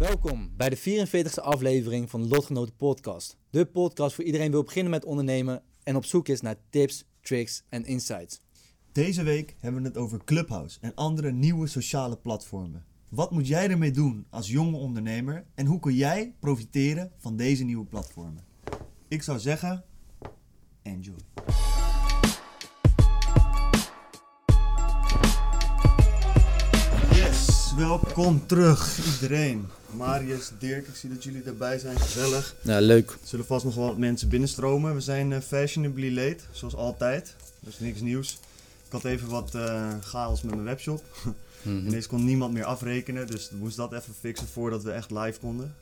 Welkom bij de 44e aflevering van de Lotgenoten Podcast. De podcast voor iedereen wil beginnen met ondernemen en op zoek is naar tips, tricks en insights. Deze week hebben we het over Clubhouse en andere nieuwe sociale platformen. Wat moet jij ermee doen als jonge ondernemer en hoe kun jij profiteren van deze nieuwe platformen? Ik zou zeggen, enjoy. Welkom terug iedereen. Marius, Dirk, ik zie dat jullie erbij zijn, gezellig. Ja, leuk. Er zullen vast nog wel wat mensen binnenstromen. We zijn eh, fashionably late, zoals altijd. Dus niks nieuws. Ik had even wat eh, chaos met mijn webshop. Mhm. Ineens kon niemand meer afrekenen, dus we moesten dat even fixen voordat we echt live konden.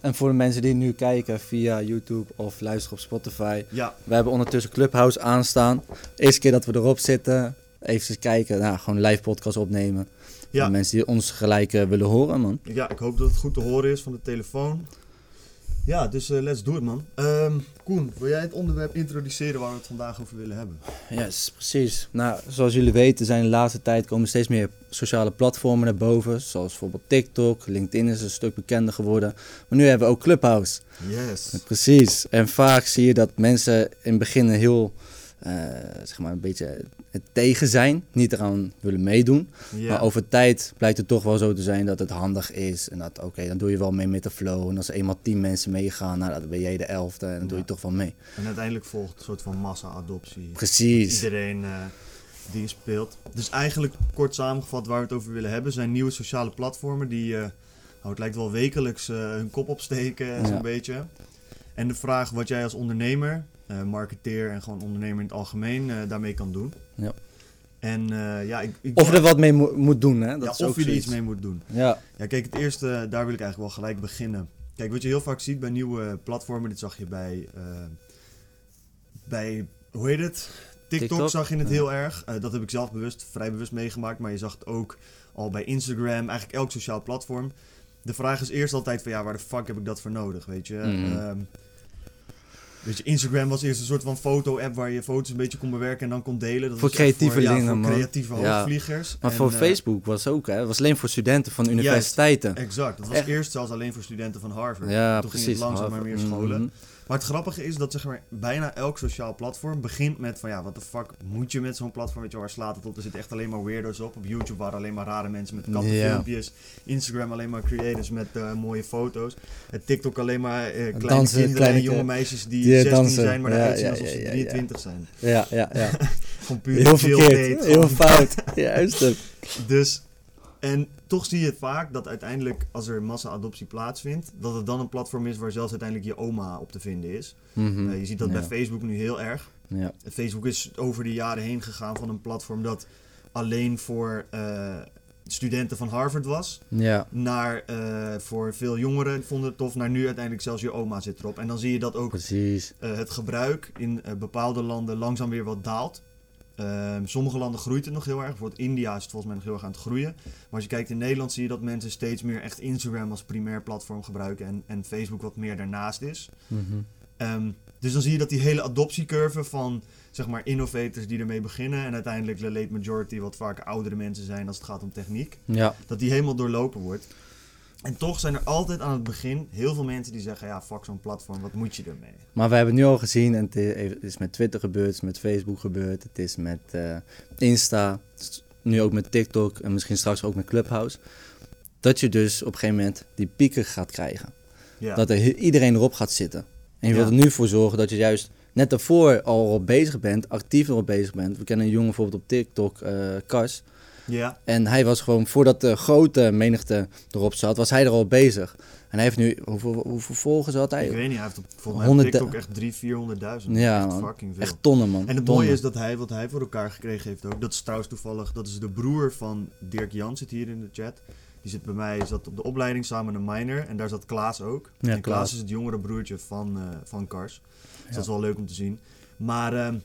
En voor de mensen die nu kijken via YouTube of luisteren op Spotify. Ja, We hebben ondertussen Clubhouse aanstaan. Eerste keer dat we erop zitten. Even kijken, nou, gewoon live podcast opnemen. Ja. Mensen die ons gelijk eh, willen horen, man. ja, ik hoop dat het goed te horen is van de telefoon. Ja, dus eh, let's do it man. Ehm, Koen, wil jij het onderwerp introduceren waar we het vandaag over willen hebben? Yes, precies. Nou, zoals jullie weten zijn de laatste tijd komen steeds meer sociale platformen naar boven. Zoals bijvoorbeeld TikTok, LinkedIn is een stuk bekender geworden. Maar nu hebben we ook Clubhouse. Yes. Precies. En vaak zie je dat mensen in het begin heel, eh, zeg maar, een beetje het tegen zijn. Niet eraan willen meedoen. Maar over tijd blijkt het toch wel zo te zijn dat het handig is. En dat, oké, dan doe je wel mee met de flow. En als er eenmaal tien mensen meegaan, nou, dan ben jij de elfde. En dan doe je toch wel mee. En uiteindelijk volgt een soort van massa-adoptie. Precies. Iedereen eh, die speelt. Dus eigenlijk kort samengevat waar we het over willen hebben zijn nieuwe sociale platformen die, eh, nou, het lijkt wel wekelijks eh, hun kop opsteken Ja. zo'n beetje. En de vraag wat jij als ondernemer, marketeer en gewoon ondernemer in het algemeen eh, daarmee kan doen. Ja. En eh, ja, ik, ik Of er wat mee mo- moet doen, hè? Dat ja, is of ook je er zoiets. iets mee moet doen. Ja, Ja, kijk, het eerste, daar wil ik eigenlijk wel gelijk beginnen. Kijk, wat je heel vaak ziet bij nieuwe platformen, dit zag je bij, eh, bij hoe heet het? TikTok, TikTok, zag je het ja. heel erg. Eh, dat heb ik zelf bewust, vrij bewust meegemaakt, maar je zag het ook al bij Instagram, eigenlijk elk sociaal platform. De vraag is eerst altijd van, ja, waar de fuck heb ik dat voor nodig, weet je? Mhm. Weet je, Instagram was eerst een soort van foto-app waar je foto's een beetje kon bewerken en dan kon delen. Dat Voor creatieve ja, dingen, voor man. creatieve Ja. hoogvliegers. maar En, voor eh, Facebook was ook, hè? Het was alleen voor studenten van universiteiten. Exact, dat was Echt. eerst zelfs alleen voor studenten van Harvard. Ja, Toen precies. ging het langzaam maar meer scholen. Mhm. Maar het grappige is dat zeg maar, bijna elk sociaal platform begint met van ja, wat de fuck moet je met zo'n platform? Weet je, waar slaat het op? Er zitten echt alleen maar weirdo's op. Op YouTube waren alleen maar rare mensen met kattenfilmpjes. Instagram alleen maar creators met eh, mooie foto's. En TikTok alleen maar eh, kleine Dansen, kinderen kleine en jonge meisjes die, die 16 dansen. zijn, maar Ja, eruit zien alsof ze ja, ja. 23 zijn. Ja, ja, ja. Gewoon puur Heel verkeerd. Heel fout. Juist. Dus, en toch zie je het vaak dat uiteindelijk als er massa-adoptie plaatsvindt, dat het dan een platform is waar zelfs uiteindelijk je oma op te vinden is. Mhm. Eh, je ziet dat Ja. bij Facebook nu heel erg. Ja. Facebook is over de jaren heen gegaan van een platform dat alleen voor eh, studenten van Harvard was, Ja. naar eh, voor veel jongeren vonden het tof, naar nu uiteindelijk zelfs je oma zit erop. En dan zie je dat ook het gebruik in bepaalde landen langzaam weer wat daalt. Ehm, sommige landen groeit het nog heel erg. Bijvoorbeeld India is het volgens mij nog heel erg aan het groeien. Maar als je kijkt in Nederland zie je dat mensen steeds meer echt Instagram als primair platform gebruiken. En, en Facebook wat meer daarnaast is. Mhm. Ehm, dus dan zie je dat die hele adoptiecurve van zeg maar innovators die ermee beginnen. En uiteindelijk de late majority wat vaak oudere mensen zijn als het gaat om techniek. Ja. Dat die helemaal doorlopen wordt. En toch zijn er altijd aan het begin heel veel mensen die zeggen... Ja, fuck zo'n platform, wat moet je ermee? Maar we hebben het nu al gezien, en het is met Twitter gebeurd, het is met Facebook gebeurd, het is met eh, Insta, nu ook met TikTok en misschien straks ook met Clubhouse. Dat je dus op een gegeven moment die pieken gaat krijgen. Ja. Dat er iedereen erop gaat zitten. En je wilt er nu voor zorgen dat je juist net daarvoor al op bezig bent, actief erop bezig bent. We kennen een jongen bijvoorbeeld op TikTok, eh Kars. Ja. En hij was gewoon, voordat de grote menigte erop zat, was hij er al bezig. En hij heeft nu, hoeveel, hoeveel volgers had hij? Ik weet niet, hij heeft op, volgens mij op 100 TikTok echt 300.000, 400.000. Ja, echt man. fucking veel. Echt tonnen, man. en het Tonnen. mooie is dat hij, wat hij voor elkaar gekregen heeft ook, dat is trouwens toevallig, dat is de broer van Dirk Jan, zit hier in de chat. Die zit bij mij, zat op de opleiding samen met een minor en daar zat Klaas ook. Ja, en Klaas Klaas. is het jongere broertje van, eh, van Kars. Dus Ja. dat is wel leuk om te zien. Maar ehm,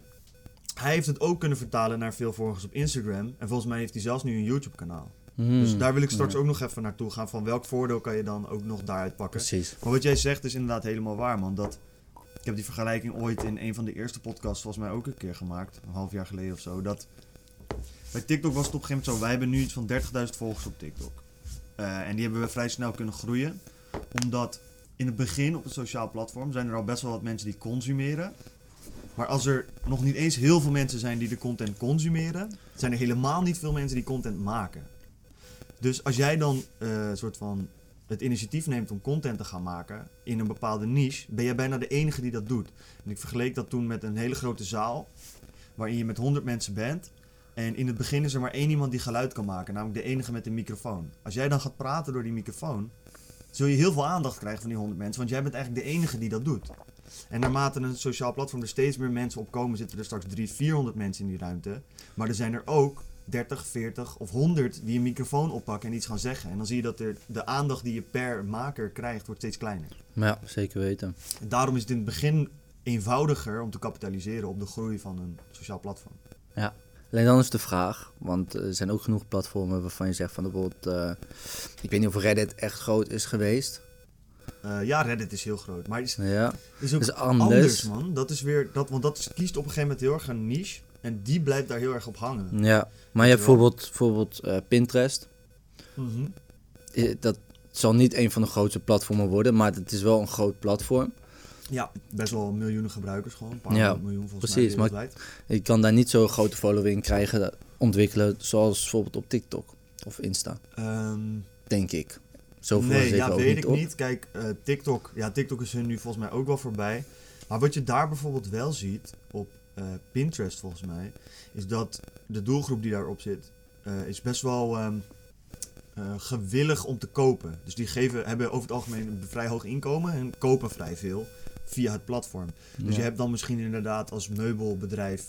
hij heeft het ook kunnen vertalen naar veel volgers op Instagram. En volgens mij heeft hij zelfs nu een YouTube kanaal. Hmm. Dus daar wil ik straks Ja. ook nog even naartoe gaan. Van welk voordeel kan je dan ook nog daaruit pakken? Precies. Maar wat jij zegt is inderdaad helemaal waar, man. Dat, ik heb die vergelijking ooit in een van de eerste podcasts volgens mij ook een keer gemaakt. Een half jaar geleden of zo. Dat, bij TikTok was het op een gegeven moment zo. Wij hebben nu iets van 30.000 volgers op TikTok. Eh, en die hebben we vrij snel kunnen groeien. Omdat in het begin op een sociaal platform zijn er al best wel wat mensen die consumeren. Maar als er nog niet eens heel veel mensen zijn die de content consumeren, zijn er helemaal niet veel mensen die content maken. Dus als jij dan eh soort van het initiatief neemt om content te gaan maken in een bepaalde niche, ben jij bijna de enige die dat doet. En ik vergeleek dat toen met een hele grote zaal, waarin je met 100 mensen bent. En in het begin is er maar één iemand die geluid kan maken, namelijk de enige met een microfoon. Als jij dan gaat praten door die microfoon, zul je heel veel aandacht krijgen van die 100 mensen, want jij bent eigenlijk de enige die dat doet. En naarmate een sociaal platform er steeds meer mensen op komen, zitten er straks 300, 400 mensen in die ruimte. Maar er zijn er ook 30, 40 of 100 die een microfoon oppakken en iets gaan zeggen. En dan zie je dat er de aandacht die je per maker krijgt, wordt steeds kleiner. Ja, zeker weten. En daarom is het in het begin eenvoudiger om te kapitaliseren op de groei van een sociaal platform. Alleen dan is de vraag, want er zijn ook genoeg platformen waarvan je zegt van bijvoorbeeld, eh, ik weet niet of Reddit echt groot is geweest. Eh, ja, Reddit is heel groot, maar het is, Ja, is ook is anders. anders, man. Dat is weer, dat, want dat is- kiest op een gegeven moment heel erg een niche en die blijft daar heel erg op hangen. ja. maar je hebt bijvoorbeeld, bijvoorbeeld eh, Pinterest. Mhm. Dat zal niet een van de grootste platformen worden, maar het is wel een groot platform. Ja, best wel miljoenen gebruikers gewoon. Een paar Ja, miljoen volgens precies, mij maar-. Je kan daar niet zo'n grote following krijgen, ontwikkelen, zoals bijvoorbeeld op TikTok of Insta, Ehm, denk ik. Zoveel nee, ja, weet ik op. niet. Kijk, eh, TikTok, ja, TikTok is hun nu volgens mij ook wel voorbij. Maar wat je daar bijvoorbeeld wel ziet op eh, Pinterest volgens mij, is dat de doelgroep die daarop zit, eh, is best wel ehm, eh, gewillig om te kopen. Dus die geven, hebben over het algemeen een vrij hoog inkomen en kopen vrij veel via het platform. Dus je hebt dan misschien inderdaad als meubelbedrijf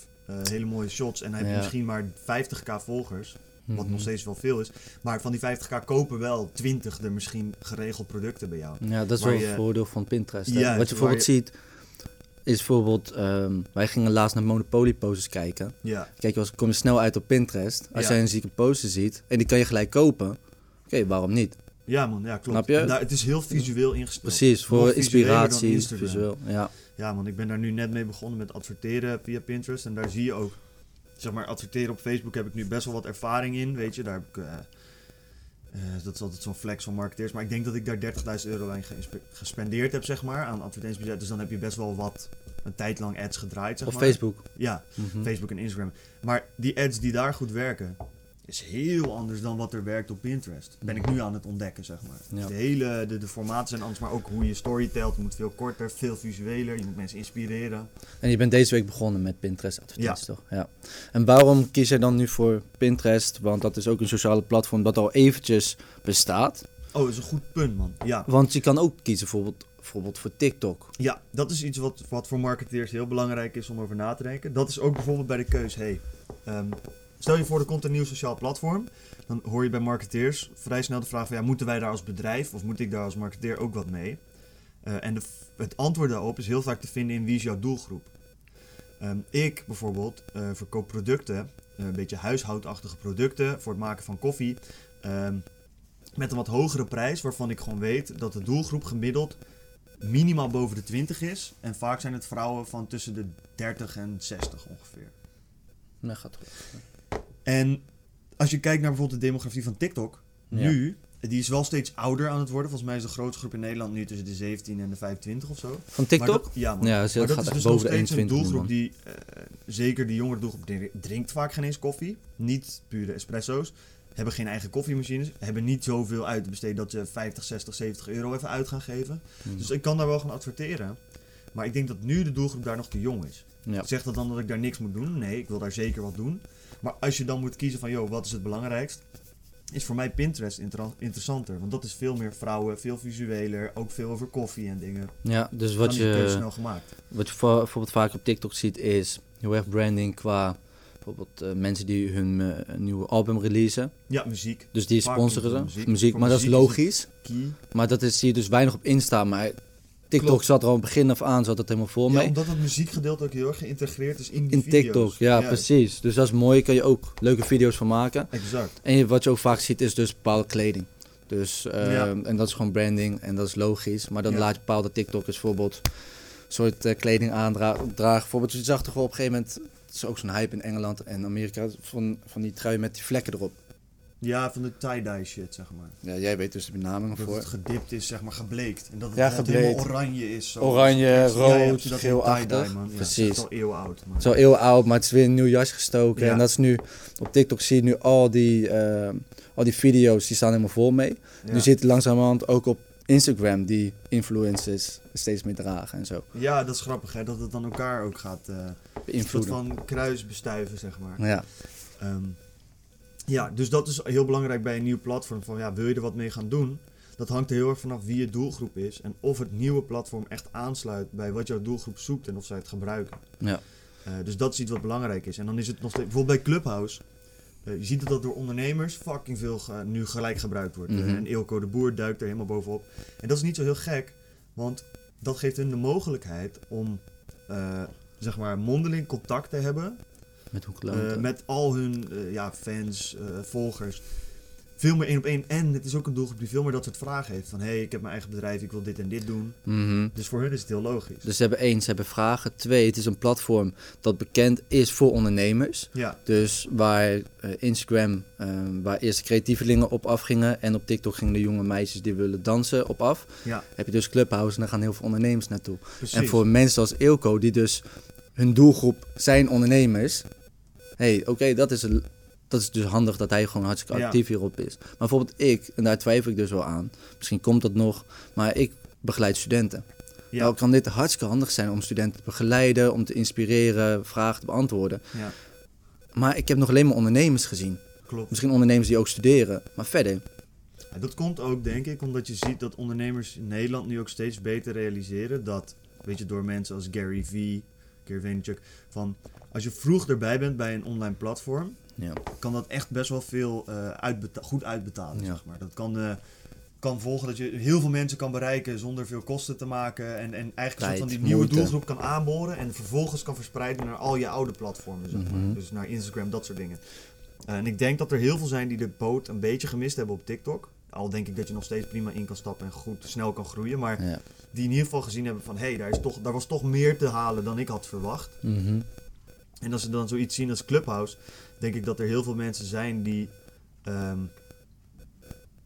hele mooie shots en dan heb je Ja. misschien maar 50k volgers. Wat Mhm. nog steeds wel veel is. Maar van die 50k kopen wel 20 er misschien geregeld producten bij jou. Ja, dat is wel je- het voordeel van Pinterest. Wat je bijvoorbeeld ziet, is bijvoorbeeld, ehm, wij gingen laatst naar Monopoly posters kijken. Ja, Kijk, je kom je snel uit op Pinterest. Als Ja. jij een zieke poster ziet en die kan je gelijk kopen, oké, waarom niet? ja man, ja klopt. Snap je? Daar- het is heel visueel ingesteld. Precies, voor Nog inspiratie, visueel. Ja. Ja man, ik ben daar nu net mee begonnen met adverteren via Pinterest. En daar zie je ook, zeg maar, adverteren op Facebook heb ik nu best wel wat ervaring in. Weet je, daar heb ik... eh, eh, dat is altijd zo'n flex van marketeers. Maar ik denk dat ik daar 30.000 euro aan gespe- gespendeerd heb, zeg maar, aan advertentiebudget. Dus dan heb je best wel wat, een tijd lang ads gedraaid, zeg Op maar. Facebook. Ja, Mhm. Facebook en Instagram. Maar die ads die daar goed werken, is heel anders dan wat er werkt op Pinterest. Ben ik nu aan het ontdekken, zeg maar. Ja. Dus de hele, de, de formaten zijn anders, maar ook hoe je story telt. Je moet veel korter, veel visueler, je moet mensen inspireren. En je bent deze week begonnen met Pinterest advertenties, toch? Ja. En waarom kies jij dan nu voor Pinterest? Want dat is ook een sociale platform dat al eventjes bestaat. Oh, dat is een goed punt, man. Ja, Want je kan ook kiezen bijvoorbeeld, bijvoorbeeld voor TikTok. ja dat is iets wat, wat voor marketeers heel belangrijk is om over na te denken. Dat is ook bijvoorbeeld bij de keus, hey, ehm, stel je voor er komt een nieuw sociaal platform. Dan hoor je bij marketeers vrij snel de vraag van, ja, moeten wij daar als bedrijf of moet ik daar als marketeer ook wat mee? Eh, en het antwoord daarop is heel vaak te vinden in wie is jouw doelgroep. Ehm, ik bijvoorbeeld eh, verkoop producten, eh, een beetje huishoudachtige producten voor het maken van koffie. ehm, met een wat hogere prijs, waarvan ik gewoon weet dat de doelgroep gemiddeld minimaal boven de 20 is. En vaak zijn het vrouwen van tussen de 30 en 60 ongeveer. Nee, gaat goed. En als je kijkt naar bijvoorbeeld de demografie van TikTok, nu, die is wel steeds ouder aan het worden. Volgens mij is de grootste groep in Nederland nu tussen de 17 en de 25 of zo. Van TikTok? Maar dat, ja, man. Ja, dus maar dat gaat is dus nog boven de steeds een 21 nu, doelgroep die, eh, zeker de jongere doelgroep, drinkt vaak geen eens koffie. Niet pure espresso's. Hebben geen eigen koffiemachines. Hebben niet zoveel uit te besteden dat ze 50, 60, 70 euro even uit gaan geven. Hmm. Dus ik kan daar wel gaan adverteren. Maar ik denk dat nu de doelgroep daar nog te jong is. Ja. Zegt dat dan dat ik daar niks moet doen? Nee, ik wil daar zeker wat doen. Maar als je dan moet kiezen van, joh, wat is het belangrijkst? Is voor mij Pinterest inter- interessanter. Want dat is veel meer vrouwen, veel visueler. Ook veel over koffie en dingen. ja, dus wat je, snel gemaakt. wat je voor- bijvoorbeeld vaak op TikTok ziet is heel erg branding qua bijvoorbeeld eh, mensen die hun eh, nieuwe album releasen. Ja, muziek. Dus die sponsoren Muziek, muziek. Maar dat is logisch. Maar dat is, zie je dus weinig op Insta. Maar TikTok Klopt. zat er al begin af aan, zat het helemaal vol Ja, mee. omdat het muziekgedeelte ook heel erg geïntegreerd is in die In video's. TikTok, ja, precies. Dus dat is mooi, kan je ook leuke video's van maken. Exact. En wat je ook vaak ziet is dus bepaalde kleding. Dus, eh, Ja. En dat is gewoon branding en dat is logisch. Maar dan laat je bepaalde TikTokkers bijvoorbeeld een soort eh, kleding aandragen. Bijvoorbeeld, je zag toch wel op een gegeven moment, het is ook zo'n hype in Engeland en Amerika, van, van die trui met die vlekken erop. Ja, van de tie-dye shit, zeg maar. Ja, jij weet dus de benaming Dat voor. het gedipt is, zeg maar, gebleekt. En dat het Ja, dat het helemaal oranje is. Zo. Oranje, ja, rood, ja, dat geelachtig. tie-dye, man. Ja, Precies. Het is al eeuwen oud. Maar... Zo heel oud, maar het is weer een nieuw jas gestoken. Ja. En dat is nu, op TikTok zie je nu al die, eh, al die video's, die staan helemaal vol mee. Ja. Nu zit het langzamerhand ook op Instagram die influencers steeds meer dragen en zo. Ja, dat is grappig, hè. Dat het dan elkaar ook gaat... eh een soort Beïnvloeden. van kruisbestuiven, zeg maar. Ja, Ehm, ja, dus dat is heel belangrijk bij een nieuw platform. Van, ja, wil je er wat mee gaan doen? Dat hangt er heel erg vanaf wie je doelgroep is. En of het nieuwe platform echt aansluit bij wat jouw doelgroep zoekt en of zij het gebruiken. ja. Eh, dus dat is iets wat belangrijk is. En dan is het nog steeds... Bijvoorbeeld bij Clubhouse. eh, je ziet dat dat door ondernemers fucking veel ge- nu gelijk gebruikt wordt. Mhm. en Ilko de Boer duikt er helemaal bovenop. En dat is niet zo heel gek. Want dat geeft hun de mogelijkheid om... eh, zeg maar mondeling contact te hebben Met klanten. met al hun eh, ja, fans, eh, volgers. Veel meer één op één. En het is ook een doelgroep die veel meer dat soort vragen heeft. Van hé, hey, ik heb mijn eigen bedrijf, ik wil dit en dit doen. Mhm. Dus voor hun is het heel logisch. Dus ze hebben één, ze hebben vragen. Twee, het is een platform dat bekend is voor ondernemers. Ja, Dus waar Instagram, waar eerst creatievelingen op afgingen en op TikTok gingen de jonge meisjes die willen dansen op af. ja, Heb je dus Clubhouse en daar gaan heel veel ondernemers naartoe. precies. En voor mensen als Ilko, die dus hun doelgroep zijn ondernemers. Hey, oké, dat, is dat is dus handig dat hij gewoon hartstikke Ja. actief hierop is. Maar bijvoorbeeld ik, en daar twijfel ik dus wel aan. Misschien komt dat nog, maar ik begeleid studenten. ja, Nou kan dit hartstikke handig zijn om studenten te begeleiden, om te inspireren, vragen te beantwoorden. ja, Maar ik heb nog alleen maar ondernemers gezien. klopt. Misschien ondernemers die ook studeren, maar verder. Ja, dat komt ook, denk ik, omdat je ziet dat ondernemers in Nederland nu ook steeds beter realiseren dat, weet je, door mensen als Gary Vee, Vaynerchuk, van als je vroeg erbij bent bij een online platform, Ja. kan dat echt best wel veel uitbeta- goed uitbetalen, Ja. zeg maar. Dat kan, eh, kan volgen dat je heel veel mensen kan bereiken zonder veel kosten te maken en, en eigenlijk een soort Tijd, van die nieuwe moeite. doelgroep kan aanboren en vervolgens kan verspreiden naar al je oude platformen, zeg maar. Mhm. Dus naar Instagram, dat soort dingen. Eh, en ik denk dat er heel veel zijn die de boot een beetje gemist hebben op TikTok. Al denk ik dat je nog steeds prima in kan stappen en goed snel kan groeien. Maar Ja. die in ieder geval gezien hebben van... hé, hey, daar, is toch, daar was toch meer te halen dan ik had verwacht. Mhm. En als ze dan zoiets zien als Clubhouse... denk ik dat er heel veel mensen zijn die... ehm,